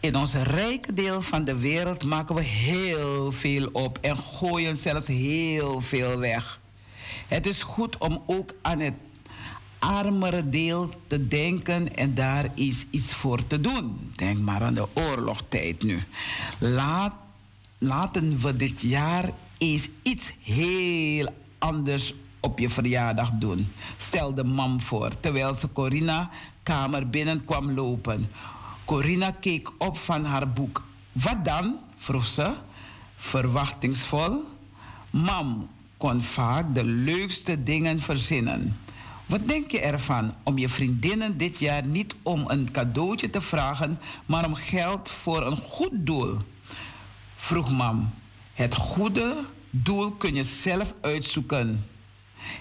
S1: In ons rijke deel van de wereld maken we heel veel op en gooien zelfs heel veel weg. Het is goed om ook aan het armere deel te denken en daar is iets voor te doen. Denk maar aan de oorlogstijd nu. Laat, laten we dit jaar eens iets heel anders op je verjaardag doen. Stel de mam voor, terwijl ze Corina kamer binnen kwam lopen. Corina keek op van haar boek. Wat dan? vroeg ze, verwachtingsvol. Mam kon vaak de leukste dingen verzinnen. Wat denk je ervan om je vriendinnen dit jaar niet om een cadeautje te vragen, maar om geld voor een goed doel? Vroeg mam. Het goede doel kun je zelf uitzoeken.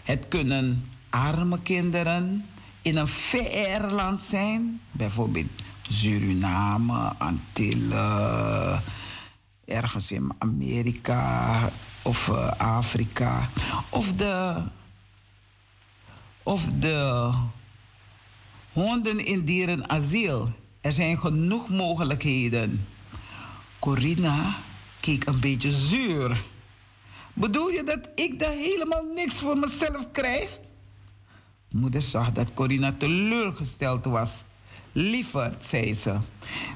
S1: Het kunnen arme kinderen in een ver land zijn, bijvoorbeeld Suriname, Antillen, ergens in Amerika of uh, Afrika. Of de, of de honden in dierenasiel. Er zijn genoeg mogelijkheden. Corina keek een beetje zuur. Bedoel je dat ik daar helemaal niks voor mezelf krijg? Moeder zag dat Corina teleurgesteld was. Lieverd, zei ze,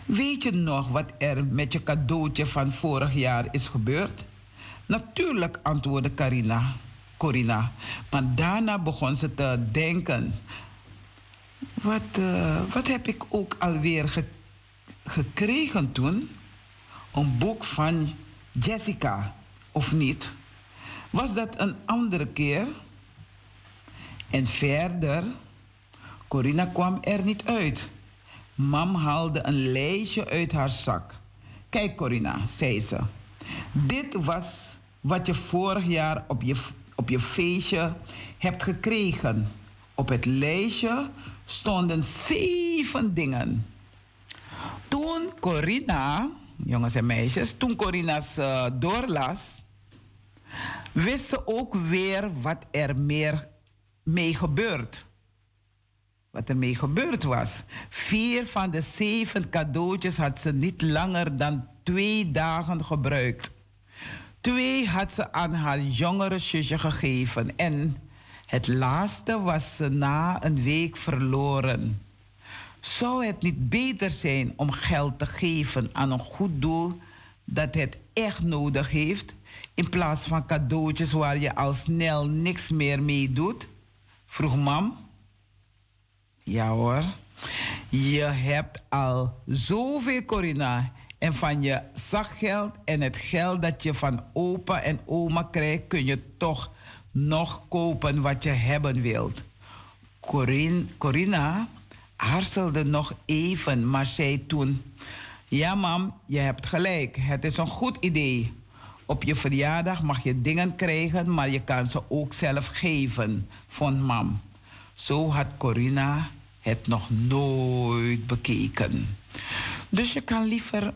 S1: weet je nog wat er met je cadeautje van vorig jaar is gebeurd? Natuurlijk, antwoordde Carina, Corina. Maar daarna begon ze te denken. Wat, uh, wat heb ik ook alweer ge gekregen toen? Een boek van Jessica, of niet? Was dat een andere keer? En verder, Corina kwam er niet uit. Mam haalde een lijstje uit haar zak. Kijk, Corina, zei ze. Dit was wat je vorig jaar op je, op je feestje hebt gekregen. Op het lijstje stonden zeven dingen. Toen Corina, jongens en meisjes, toen Corina's uh, doorlas, wist ze ook weer wat er meer mee gebeurd. Wat er mee gebeurd was. Vier van de zeven cadeautjes had ze niet langer dan twee dagen gebruikt. Twee had ze aan haar jongere zusje gegeven en het laatste was ze na een week verloren. Zou het niet beter zijn om geld te geven aan een goed doel dat het echt nodig heeft, in plaats van cadeautjes waar je al snel niks meer mee doet? Vroeg mam. Ja hoor. Je hebt al zoveel, Corina. En van je zakgeld en het geld dat je van opa en oma krijgt, kun je toch nog kopen wat je hebben wilt. Corin, Corina aarzelde nog even, maar zei toen: Ja, mam, je hebt gelijk. Het is een goed idee. Op je verjaardag mag je dingen krijgen, maar je kan ze ook zelf geven, vond mam. Zo had Corina het nog nooit bekeken. Dus je kan liever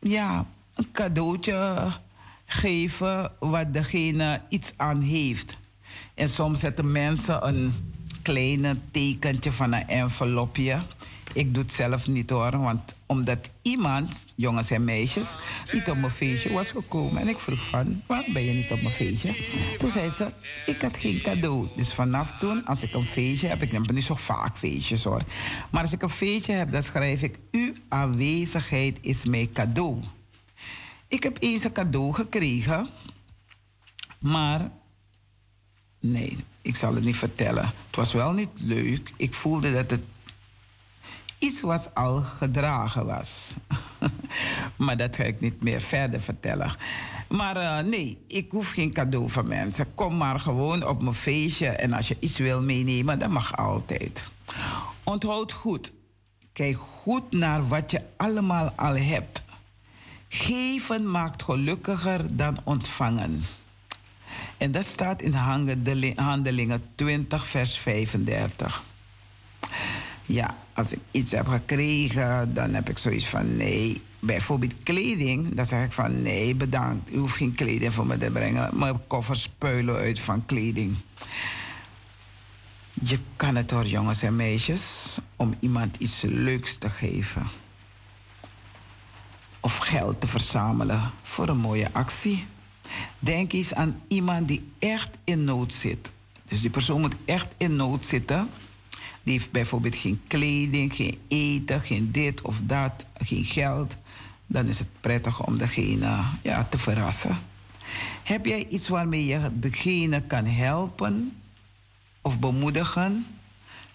S1: ja, een cadeautje geven wat degene iets aan heeft. En soms zetten mensen een kleine tekentje van een envelopje. Ik doe het zelf niet hoor, want omdat iemand, jongens en meisjes, niet op mijn feestje was gekomen. En ik vroeg van, waarom ben je niet op mijn feestje? Toen zei ze, ik had geen cadeau. Dus vanaf toen, als ik een feestje heb, ik heb niet zo vaak feestjes hoor. Maar als ik een feestje heb, dan schrijf ik, uw aanwezigheid is mijn cadeau. Ik heb eens een cadeau gekregen, maar nee, ik zal het niet vertellen. Het was wel niet leuk. Ik voelde dat het iets wat al gedragen was. maar dat ga ik niet meer verder vertellen. Maar uh, nee, ik hoef geen cadeau van mensen. Kom maar gewoon op mijn feestje. En als je iets wil meenemen, dat mag altijd. Onthoud goed. Kijk goed naar wat je allemaal al hebt. Geven maakt gelukkiger dan ontvangen. En dat staat in Handelingen 20, vers 35. Ja, als ik iets heb gekregen, dan heb ik zoiets van nee. Bijvoorbeeld kleding, dan zeg ik van nee, bedankt. U hoeft geen kleding voor me te brengen. Mijn koffers puilen uit van kleding. Je kan het hoor, jongens en meisjes, om iemand iets leuks te geven. Of geld te verzamelen voor een mooie actie. Denk eens aan iemand die echt in nood zit. Dus die persoon moet echt in nood zitten die heeft bijvoorbeeld geen kleding, geen eten, geen dit of dat, geen geld. Dan is het prettig om degene ja, te verrassen. Heb jij iets waarmee je degene kan helpen of bemoedigen?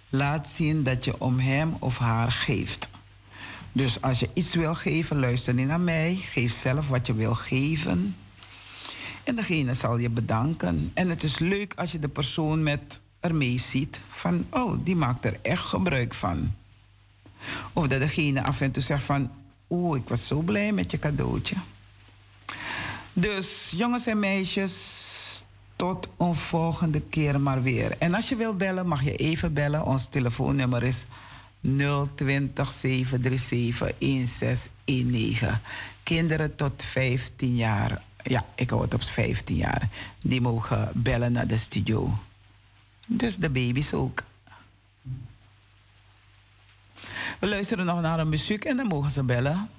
S1: Laat zien dat je om hem of haar geeft. Dus als je iets wil geven, luister niet naar mij. Geef zelf wat je wil geven. En degene zal je bedanken. En het is leuk als je de persoon met ermee ziet van, oh, die maakt er echt gebruik van. Of dat degene af en toe zegt van, oh, ik was zo blij met je cadeautje. Dus jongens en meisjes, tot een volgende keer maar weer. En als je wilt bellen, mag je even bellen. Ons telefoonnummer is 020 737 1619. Kinderen tot 15 jaar, ja, ik hou het op 15 jaar, die mogen bellen naar de studio. Dus de baby's ook. We luisteren nog naar een muziek en dan mogen ze bellen.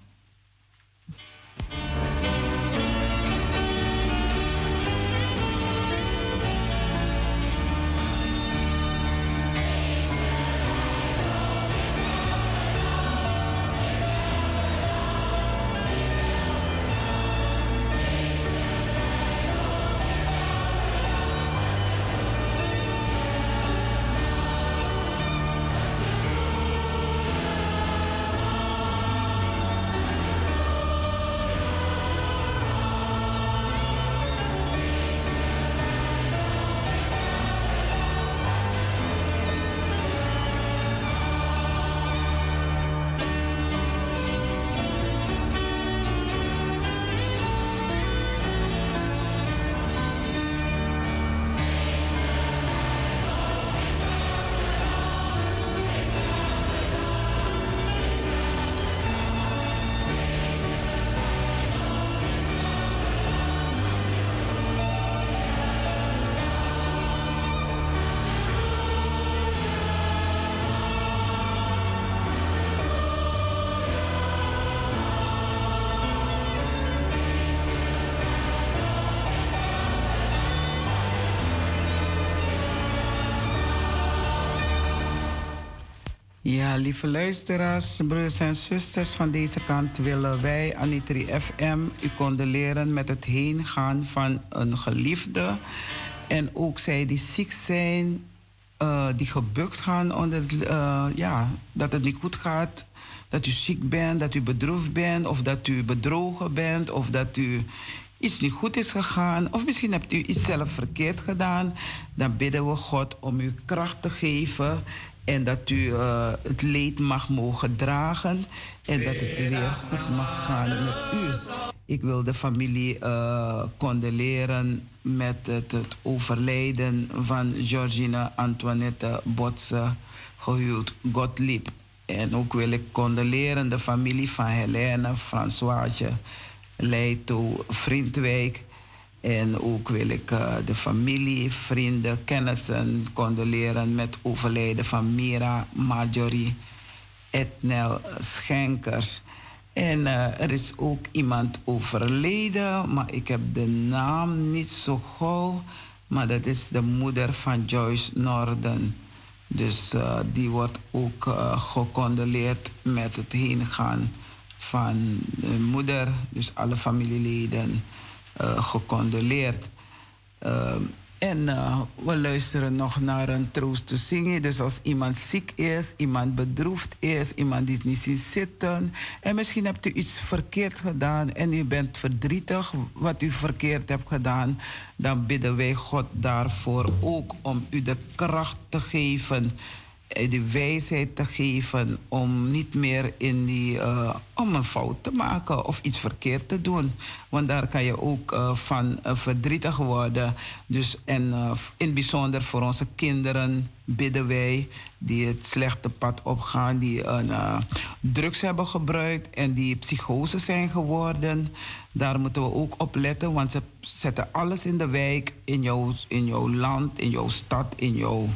S1: Lieve luisteraars, broers en zusters van deze kant willen wij, Anitri FM, u condoleren met het heengaan van een geliefde. En ook zij die ziek zijn, uh, die gebukt gaan onder, uh, ja, dat het niet goed gaat. Dat u ziek bent, dat u bedroefd bent, of dat u bedrogen bent, of dat u iets niet goed is gegaan, of misschien hebt u iets zelf verkeerd gedaan. Dan bidden we God om u kracht te geven en dat u uh, het leed mag mogen dragen en dat het weer goed mag gaan met u. Ik wil de familie uh, condoleren met het, het, overlijden van Georgina Antoinette Botse, gehuwd Gottlieb. En ook wil ik condoleren de familie van Helene Françoise Leito Vriendwijk en ook wil ik uh, de familie, vrienden, kennissen condoleren met overlijden van Mira, Marjorie, Etnel Schenkers. En uh, er is ook iemand overleden, maar ik heb de naam niet zo gauw. Maar dat is de moeder van Joyce Norden. Dus uh, die wordt ook gecondoleerd met het heengaan van de moeder. Dus alle familieleden uh, gecondoleerd. Uh, en uh, we luisteren nog naar een troost te zingen. Dus als iemand ziek is, iemand bedroefd is, iemand die niet ziet zitten. En misschien hebt u iets verkeerd gedaan en u bent verdrietig wat u verkeerd hebt gedaan. Dan bidden wij God daarvoor ook om u de kracht te geven eh, de wijsheid te geven om niet meer in die, uh, om een fout te maken of iets verkeerd te doen. Want daar kan je ook uh, van verdrietig worden. Dus, en in het bijzonder voor onze kinderen bidden wij die het slechte pad opgaan, die drugs hebben gebruikt en die psychose zijn geworden. Daar moeten we ook op letten, want ze zetten alles in de wijk, in jouw, in jouw land, in jouw stad, in jouw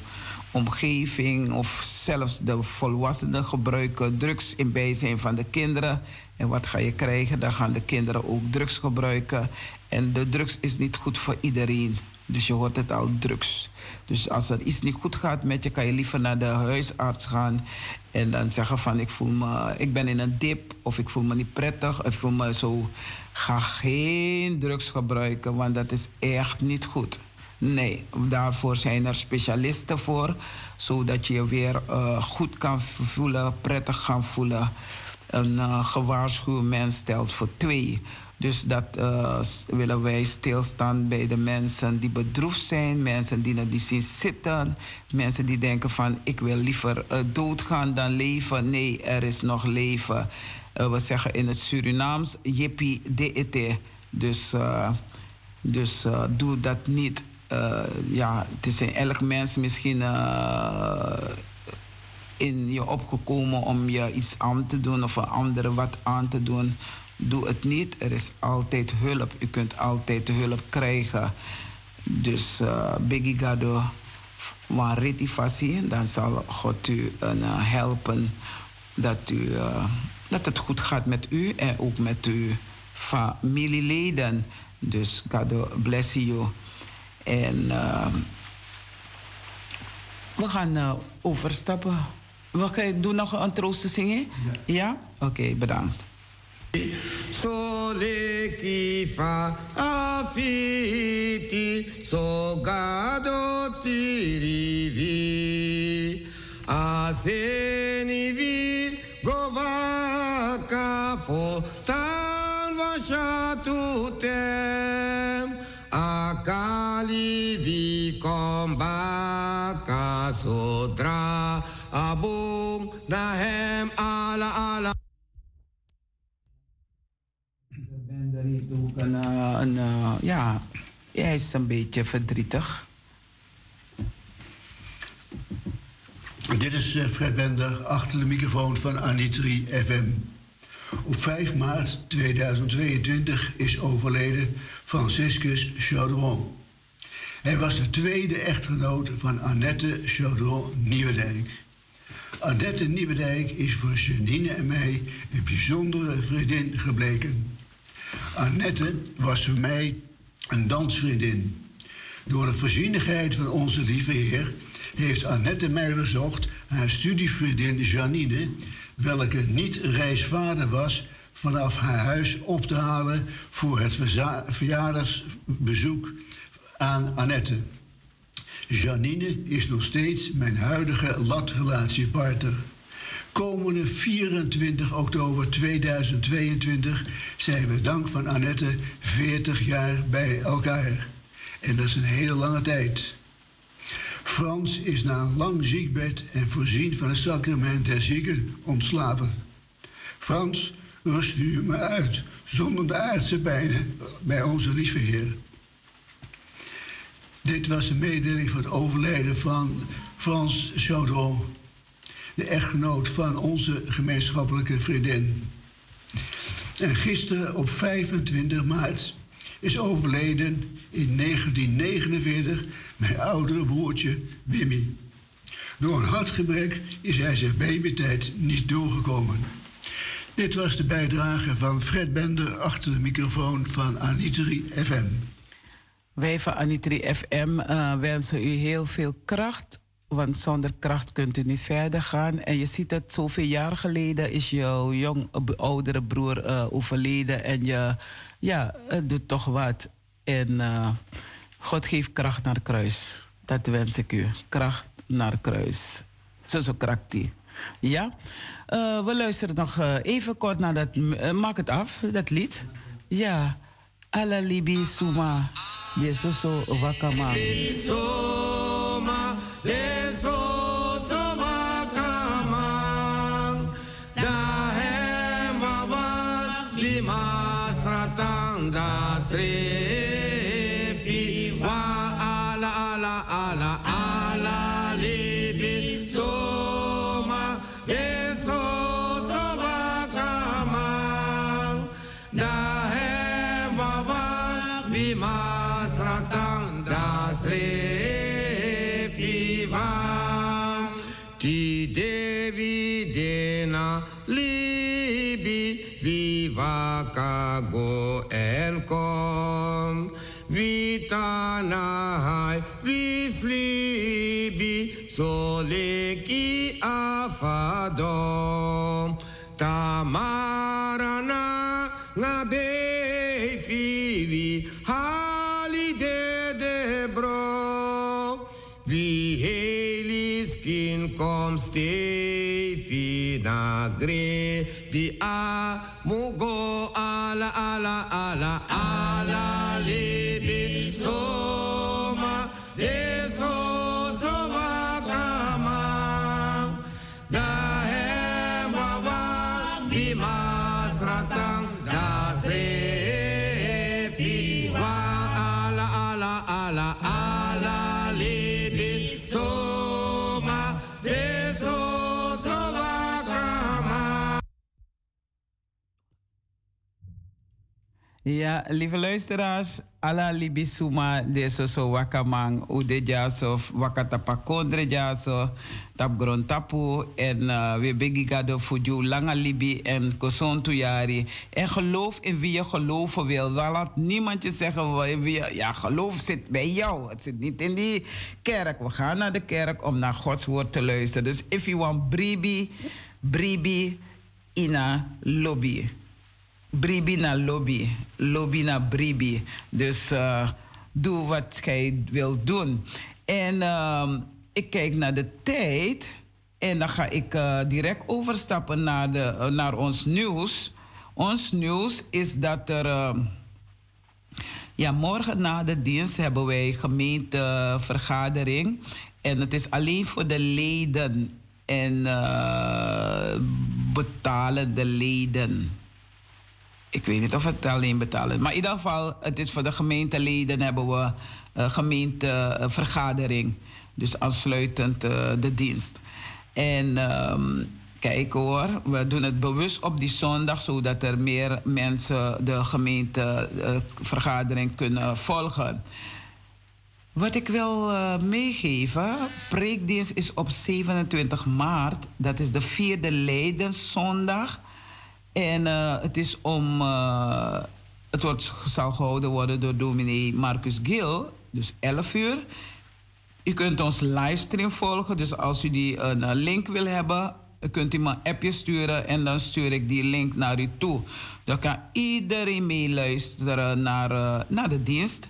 S1: omgeving of zelfs de volwassenen gebruiken drugs in bijzijn van de kinderen. En wat ga je krijgen? Dan gaan de kinderen ook drugs gebruiken. En de drugs is niet goed voor iedereen. Dus je hoort het al, drugs. Dus als er iets niet goed gaat met je, kan je liever naar de huisarts gaan. En dan zeggen van ik voel me, ik ben in een dip of ik voel me niet prettig of ik voel me zo. Ga geen drugs gebruiken, want dat is echt niet goed. Nee, daarvoor zijn er specialisten voor, zodat je je weer uh, goed kan voelen, prettig kan voelen. Een uh, gewaarschuwd mens stelt voor twee. Dus dat uh, willen wij stilstaan bij de mensen die bedroefd zijn, mensen die naar die zien zitten, mensen die denken van ik wil liever doodgaan dan leven. Nee, er is nog leven. we zeggen in het Surinaams, jippie de Dus, dus doe dat niet uh, ja, het is in elk mens misschien uh, in je opgekomen om je iets aan te doen of een andere wat aan te doen. Doe het niet. Er is altijd hulp. U kunt altijd hulp krijgen. Dus uh, Biggie Gado van retivasi, dan zal God u helpen dat, u, dat het goed gaat met u en ook met uw familieleden. Dus God bless you. En uh, we gaan uh, overstappen. We gaan doen nog een troost te zingen? Ja? ja? Oké, okay, bedankt. Sole kifa afiti sogado tirivi asenivi govaka fo tan vashatute akali vikombaka sodra abum nahem ala ala. De bender heeft ook een, een, een, ja, hij is een beetje verdrietig.
S3: Dit is eh, Fred Bender achter de microfoon van Anitri FM. Op 5 maart 2022 is overleden Franciscus Chaudron. Hij was de tweede echtgenoot van Annette Chaudron Nieuwendijk. Annette Nieuwendijk is voor Janine en mij een bijzondere vriendin gebleken. Annette was voor mij een dansvriendin. Door de voorzienigheid van onze lieve Heer heeft Annette mij bezocht haar studievriendin Janine, welke niet reisvader was, vanaf haar huis op te halen voor het verjaardagsbezoek aan Annette. Janine is nog steeds mijn huidige latrelatiepartner. Komende 24 oktober 2022 zijn we dank van Annette 40 jaar bij elkaar. En dat is een hele lange tijd. Frans is na een lang ziekbed en voorzien van het sacrament der zieken ontslapen. Frans, rust u maar uit, zonder de aardse pijnen, bij onze lieve. Dit was de mededeling van het overlijden van Frans Chaudron, de echtgenoot van onze gemeenschappelijke vriendin. En gisteren op 25 maart is overleden in 1949 mijn oudere broertje Wimmy. Door een hartgebrek is hij zijn babytijd niet doorgekomen. Dit was de bijdrage van Fred Bender achter de microfoon van Anitri FM.
S1: Wij van Anitri FM uh, wensen u heel veel kracht. Want zonder kracht kunt u niet verder gaan. En je ziet het, zoveel jaar geleden is jouw jong, oudere broer uh, overleden. En je ja, het doet toch wat. En uh, God geeft kracht naar kruis. Dat wens ik u. Kracht naar kruis. Zo zo die. Ja? Uh, we luisteren nog uh, even kort naar dat. maak het af, dat lied. Ja. Ala libi suma. Yesoso wakama.
S5: Vitanahai, vislibi, soleki afadom. Tamarana, ngabe fivi, halide de bro. Vi helis kin kom stefi na gre, vi a mugo ala ala ala ala libi
S1: Ja, lieve luisteraars, ala libisuma de soso wakamang ude jaso wakatapa kondre jaso tap gron tapu en uh, we begi gado fuju langa libi en kosontu yari. En geloof in wie je geloven wil. Laat niemand je zeggen, wie, ja geloof zit bij jou. Het zit niet in die kerk. We gaan naar de kerk om naar Gods woord te luisteren. Dus if you want bribi, bribi ina lobby bribi na lobby, lobby na bribi. Dus uh, doe wat jij wilt doen. En uh, ik kijk naar de tijd en dan ga ik uh, direct overstappen naar, de, uh, naar ons nieuws. Ons nieuws is dat er. Uh, ja, morgen na de dienst hebben wij gemeentevergadering. En het is alleen voor de leden en betalende leden ik weet niet of het alleen betalen. Maar in ieder geval, het is voor de gemeenteleden hebben we uh, gemeentevergadering. dus aansluitend uh, de dienst. En um, kijk hoor, we doen het bewust op die zondag, zodat er meer mensen de gemeentevergadering uh, kunnen volgen. Wat ik wil uh, meegeven, preekdienst is op 27 maart. Dat is de vierde Leidenszondag. En uh, het is om. Uh, het wordt, zal gehouden worden door dominee Marcus Gil. dus 11 uur. U kunt ons livestream volgen, dus als u die een link wil hebben, kunt u me een appje sturen en dan stuur ik die link naar u toe. Dan kan iedereen meeluisteren naar, naar de dienst.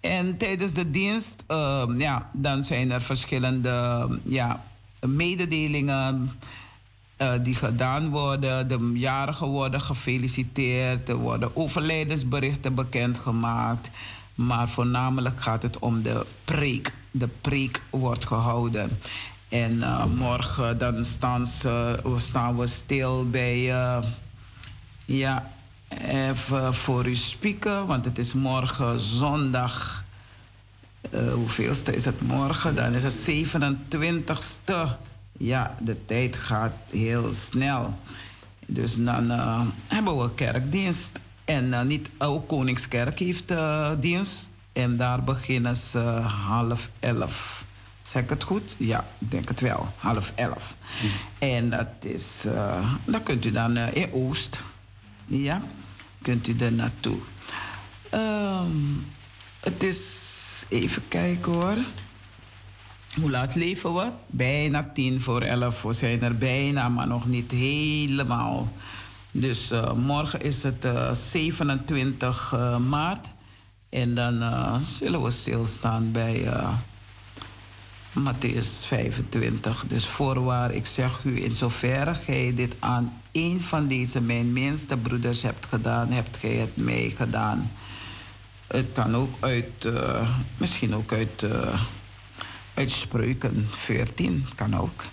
S1: En tijdens de dienst, ja, dan zijn er verschillende ja, mededelingen die gedaan worden. De jarigen worden gefeliciteerd, er worden overlijdensberichten bekendgemaakt. Maar voornamelijk gaat het om de preek. De preek wordt gehouden. En uh, morgen dan staan, staan we stil bij, uh, ja, even voor u spieken, want het is morgen zondag. Uh, hoeveelste is het morgen? Dan is het 27ste. Ja, de tijd gaat heel snel. Dus dan hebben we kerkdienst. En niet ook Koningskerk heeft dienst. En daar beginnen ze half elf. Zeg ik het goed? Ja, ik denk het wel. Half elf. Mm. En dat is... Uh, dan kunt u dan uh, in Oost. Ja, kunt u er naartoe. Um, het is... Even kijken hoor. Hoe laat leven we? Bijna tien voor elf. We zijn er bijna, maar nog niet helemaal. Dus uh, morgen is het 27 maart. En dan zullen we stilstaan bij Matthäus 25. Dus voorwaar, ik zeg u, in zoverre gij dit aan een van deze mijn minste broeders hebt gedaan, hebt gij het mij gedaan. Het kan ook uit, misschien ook uit, uit Spreuken 14, kan ook.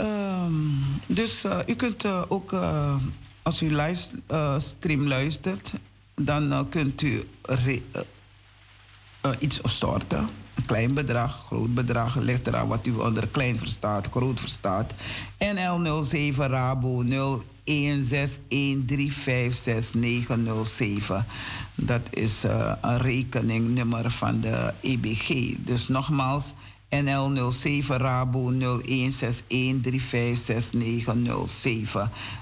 S1: Um, dus uh, u kunt ook, als u luister, stream luistert, dan kunt u iets storten een klein bedrag, groot bedrag, ligt eraan wat u onder klein verstaat, groot verstaat. NL07 Rabo 0161356907. Dat is uh, een rekeningnummer van de EBG. Dus nogmaals, NL07 Rabo 0161356907.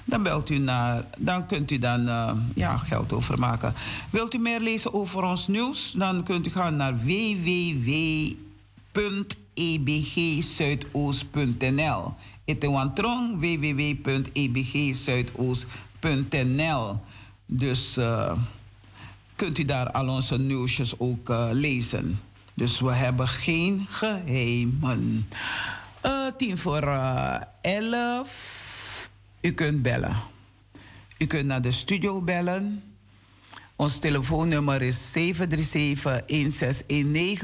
S1: Dan belt u naar, dan kunt u dan uh, ja, geld overmaken. Wilt u meer lezen over ons nieuws? Dan kunt u gaan naar www.ebgzuidoost.nl. Is www.ebgzuidoost.nl. Dus uh, kunt u daar al onze nieuwsjes ook uh, lezen. Dus we hebben geen geheimen. Uh, tien voor elf. U kunt bellen. U kunt naar de studio bellen. Ons telefoonnummer is 737-1619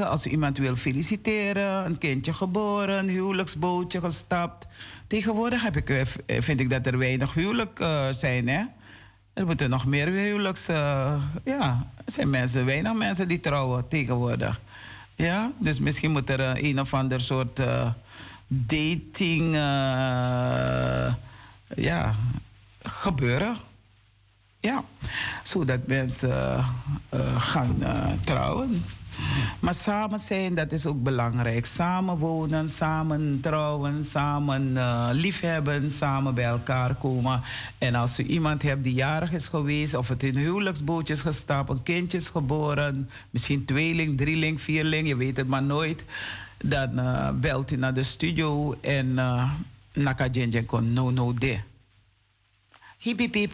S1: als u iemand wil feliciteren. Een kindje geboren, huwelijksbootje gestapt. Tegenwoordig heb ik, eh, vind ik dat er weinig huwelijk uh, zijn. Hè? Er moeten nog meer huwelijks... Ja, er zijn mensen, weinig mensen die trouwen tegenwoordig. Ja, dus misschien moet er een, of ander soort dating ja, gebeuren. Ja, zodat mensen gaan trouwen. Maar samen zijn, dat is ook belangrijk. Samen wonen, samen trouwen, samen uh, liefhebben, samen bij elkaar komen. En als u iemand hebt die jarig is geweest, of het in huwelijksbootjes gestapt, een kindje is geboren, misschien tweeling, drieling, vierling, je weet het maar nooit. Dan uh, belt u naar de studio en uh, naka kon no no de. Hip hip.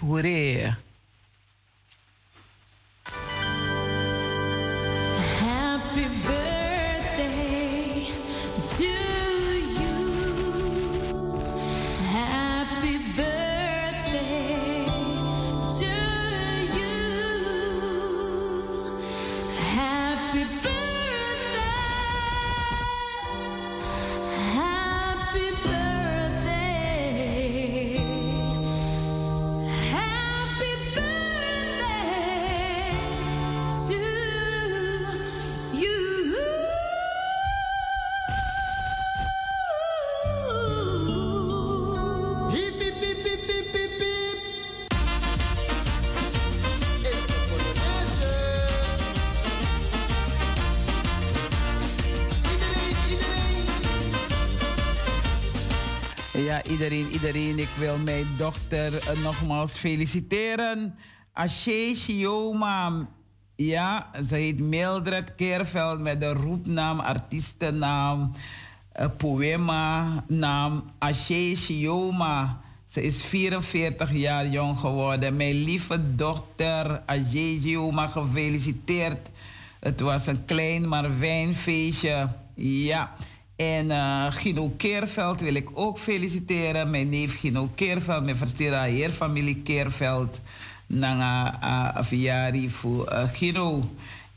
S1: Iedereen. Ik wil mijn dochter uh, nogmaals feliciteren. Ashe Shioma Ja, ze heet Mildred Keerveld met de roepnaam, artiestennaam, uh, poema, naam Ashe Shioma. Ze is 44 jaar jong geworden. Mijn lieve dochter Ashe Shioma, gefeliciteerd. Het was een klein maar fijn feestje. Ja. En uh, Guido Keerveld wil ik ook feliciteren. Mijn neef Gino Keerveld, mijn versteer heer familie Keerveld. Nanga uh, Viari voor uh, Gino.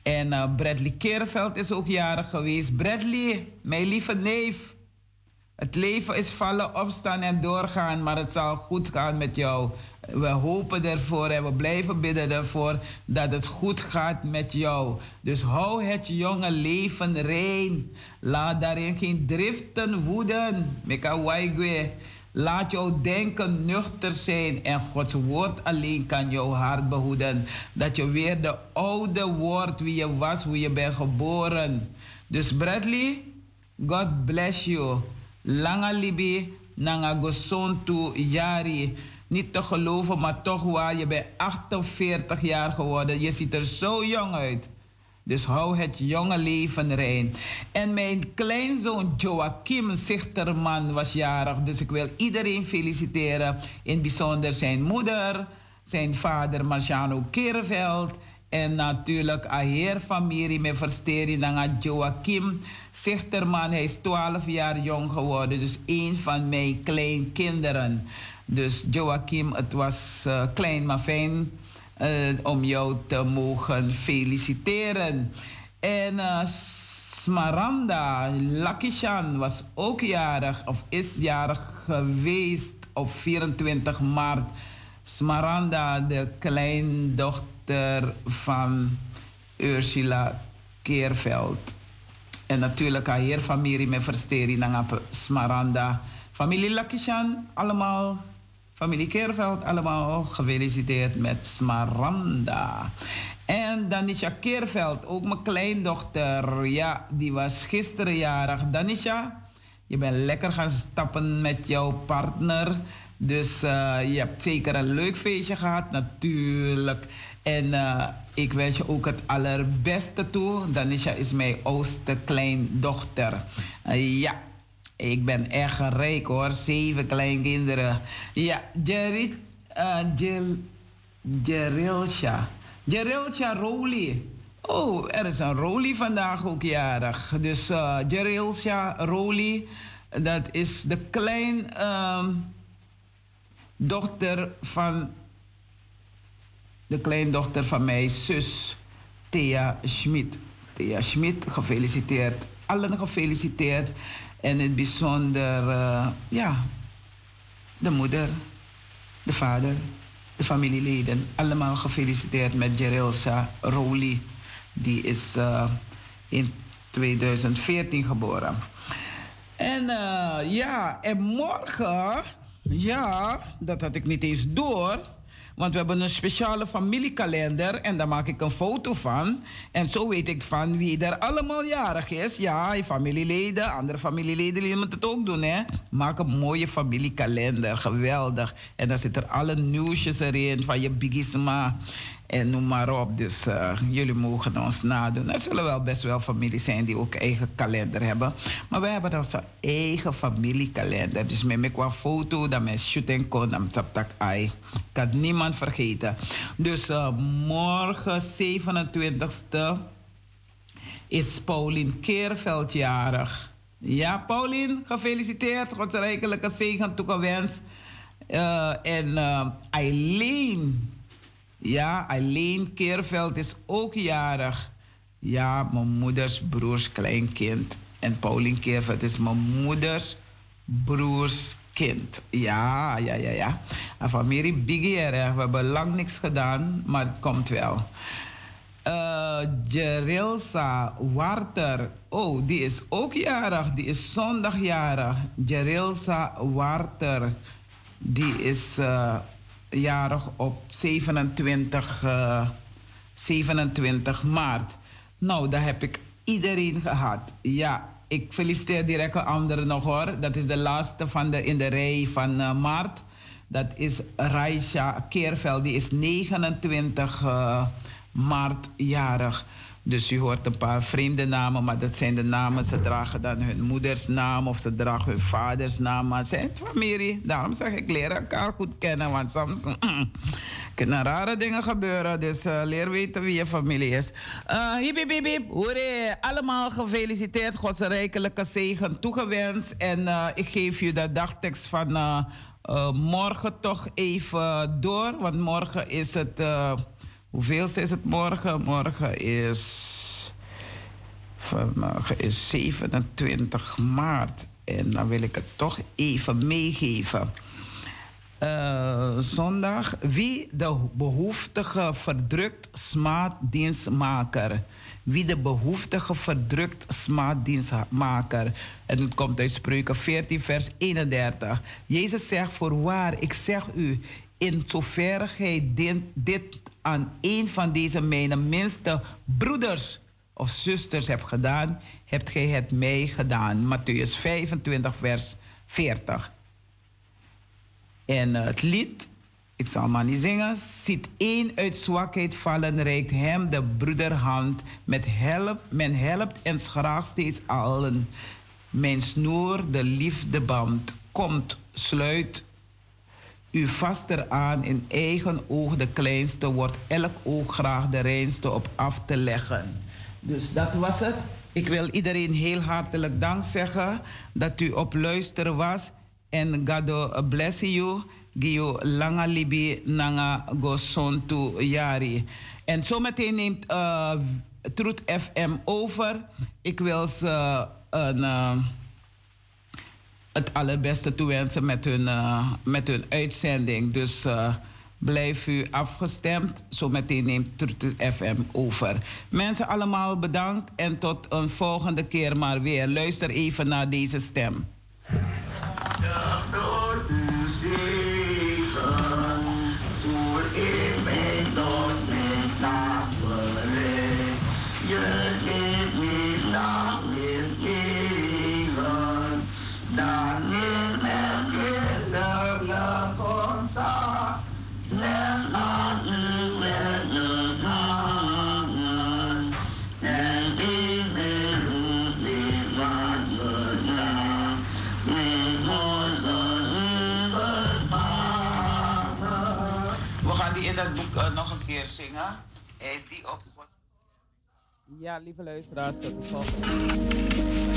S1: En Bradley Keerveld is ook jarig geweest. Bradley, mijn lieve neef. Het leven is vallen, opstaan en doorgaan, maar het zal goed gaan met jou. We hopen ervoor en we blijven bidden ervoor dat het goed gaat met jou. Dus hou het jonge leven rein. Laat daarin geen driften woeden. Laat jouw denken nuchter zijn en Gods woord alleen kan jouw hart behoeden. Dat je weer de oude wordt wie je was, hoe je bent geboren. Dus Bradley, God bless you. Langa libi, nanga yari. Niet te geloven, maar toch waar. Je bent 48 jaar geworden. Je ziet er zo jong uit. Dus hou het jonge leven rein. En mijn kleinzoon Joachim Zichterman was jarig. Dus ik wil iedereen feliciteren. In bijzonder zijn moeder, zijn vader Marciano Keerveld. En natuurlijk a heer familie met verstering dan Joachim Zichterman. Hij is 12 jaar jong geworden. Dus een van mijn kleinkinderen. Dus Joachim, het was uh, klein maar fijn uh, om jou te mogen feliciteren. En uh, Smaranda Lakishan was ook jarig, of is jarig geweest op 24 maart. Smaranda, de kleindochter van Ursula Keerveld. En natuurlijk haar heer familie met verstering naar Smaranda. Familie Lakishan, allemaal Familie Keerveld, allemaal gefeliciteerd met Smaranda. En Danisha Keerveld, ook mijn kleindochter. Ja, die was gisteren jarig. Danisha, je bent lekker gaan stappen met jouw partner. Dus uh, je hebt zeker een leuk feestje gehad, natuurlijk. En uh, ik wens je ook het allerbeste toe. Danisha is mijn oudste kleindochter. Uh, ja, ik ben echt rijk hoor, zeven kleinkinderen. Ja, Jerry, uh, Jerilsha. Jerilsha Roli. Oh, er is een Roli vandaag ook jarig. Dus uh, Jerilsha Roli, dat is de klein um, dochter van de kleindochter van mijn zus Thea Schmid. Thea Schmid, gefeliciteerd. Allen gefeliciteerd. En in het bijzonder, uh, ja, de moeder, de vader, de familieleden. Allemaal gefeliciteerd met Jerilsa Roli. Die is uh, in 2014 geboren. En uh, ja, en morgen, ja, dat had ik niet eens door. Want we hebben een speciale familiekalender en daar maak ik een foto van. En zo weet ik van wie er allemaal jarig is. Ja, je familieleden, andere familieleden die moeten het ook doen. Hè? Maak een mooie familiekalender, geweldig. En dan zitten er alle nieuwsjes erin van je bigisma en noem maar op. Dus uh, jullie mogen ons nadoen. Er zullen wel best wel families zijn die ook eigen kalender hebben. Maar wij hebben onze eigen familiekalender. Dus met een foto, dat met shooting kon, dan tak ai. Kan niemand vergeten. Dus uh, morgen 27e is Paulien Keerveld jarig. Ja, Paulien, gefeliciteerd. Godsrijkelijke zegen toegewenst. Uh, en Eileen ja, alleen Keerveld is ook jarig. Ja, mijn moeders broers kleinkind. En Paulien Keerveld is mijn moeders broers kind. Ja, ja, ja, ja. En familie Bigier, we hebben lang niks gedaan, maar het komt wel. Uh, Jerilsa Warter. Oh, die is ook jarig. Die is zondagjarig. Jerilsa Warter. Die is... Uh, jarig op 27, uh, 27 maart. Nou, daar heb ik iedereen gehad. Ja, ik feliciteer direct een nog hoor. Dat is de laatste van de, in de rij van uh, maart. Dat is Raisha Keerveld. Die is 29 uh, maart jarig. Dus u hoort een paar vreemde namen, maar dat zijn de namen. Ze dragen dan hun moeders naam of ze dragen hun vaders naam. Maar het zijn familie. Daarom zeg ik, leer elkaar goed kennen. Want soms mm, kunnen rare dingen gebeuren. Dus uh, leer weten wie je familie is. Uh, hip, hip. Allemaal gefeliciteerd. Gods rijkelijke zegen toegewenst. En uh, ik geef je de dagtekst van uh, morgen toch even door. Want morgen is het Hoeveel is het morgen? Morgen is. Vanmorgen is 27 maart. En dan wil ik het toch even meegeven. Uh, zondag. Wie de behoeftige verdrukt, smaad dienstmaker. Wie de behoeftige verdrukt, smaad dienstmaker. En het komt uit Spreuken 14, vers 31. Jezus zegt: Voorwaar, ik zeg u, in zoverre gij dit aan een van deze mijn minste broeders of zusters hebt gedaan, hebt gij het mij gedaan. Matthäus 25, vers 40. En het lied, ik zal maar niet zingen, ziet één uit zwakheid vallen, reikt hem de broederhand. Met help, men helpt en schraagt steeds allen. Mijn snoer, de liefdeband, komt, sluit u vaster aan in eigen oog de kleinste, wordt elk oog graag de reinste op af te leggen. Dus dat was het. Ik wil iedereen heel hartelijk dank zeggen dat u op luisteren was. En God bless you. Gio langa libi nanga go sontu yari. En zometeen neemt uh, Truth FM over. Ik wil ze een... Uh, het allerbeste toewensen met hun, uh, met hun uitzending. Dus uh, blijf u afgestemd. Zometeen neemt Trutte FM over. Mensen allemaal bedankt en tot een volgende keer maar weer. Luister even naar deze stem. boek zingen. En die op Ja, lieve luisteraars, tot de volgende.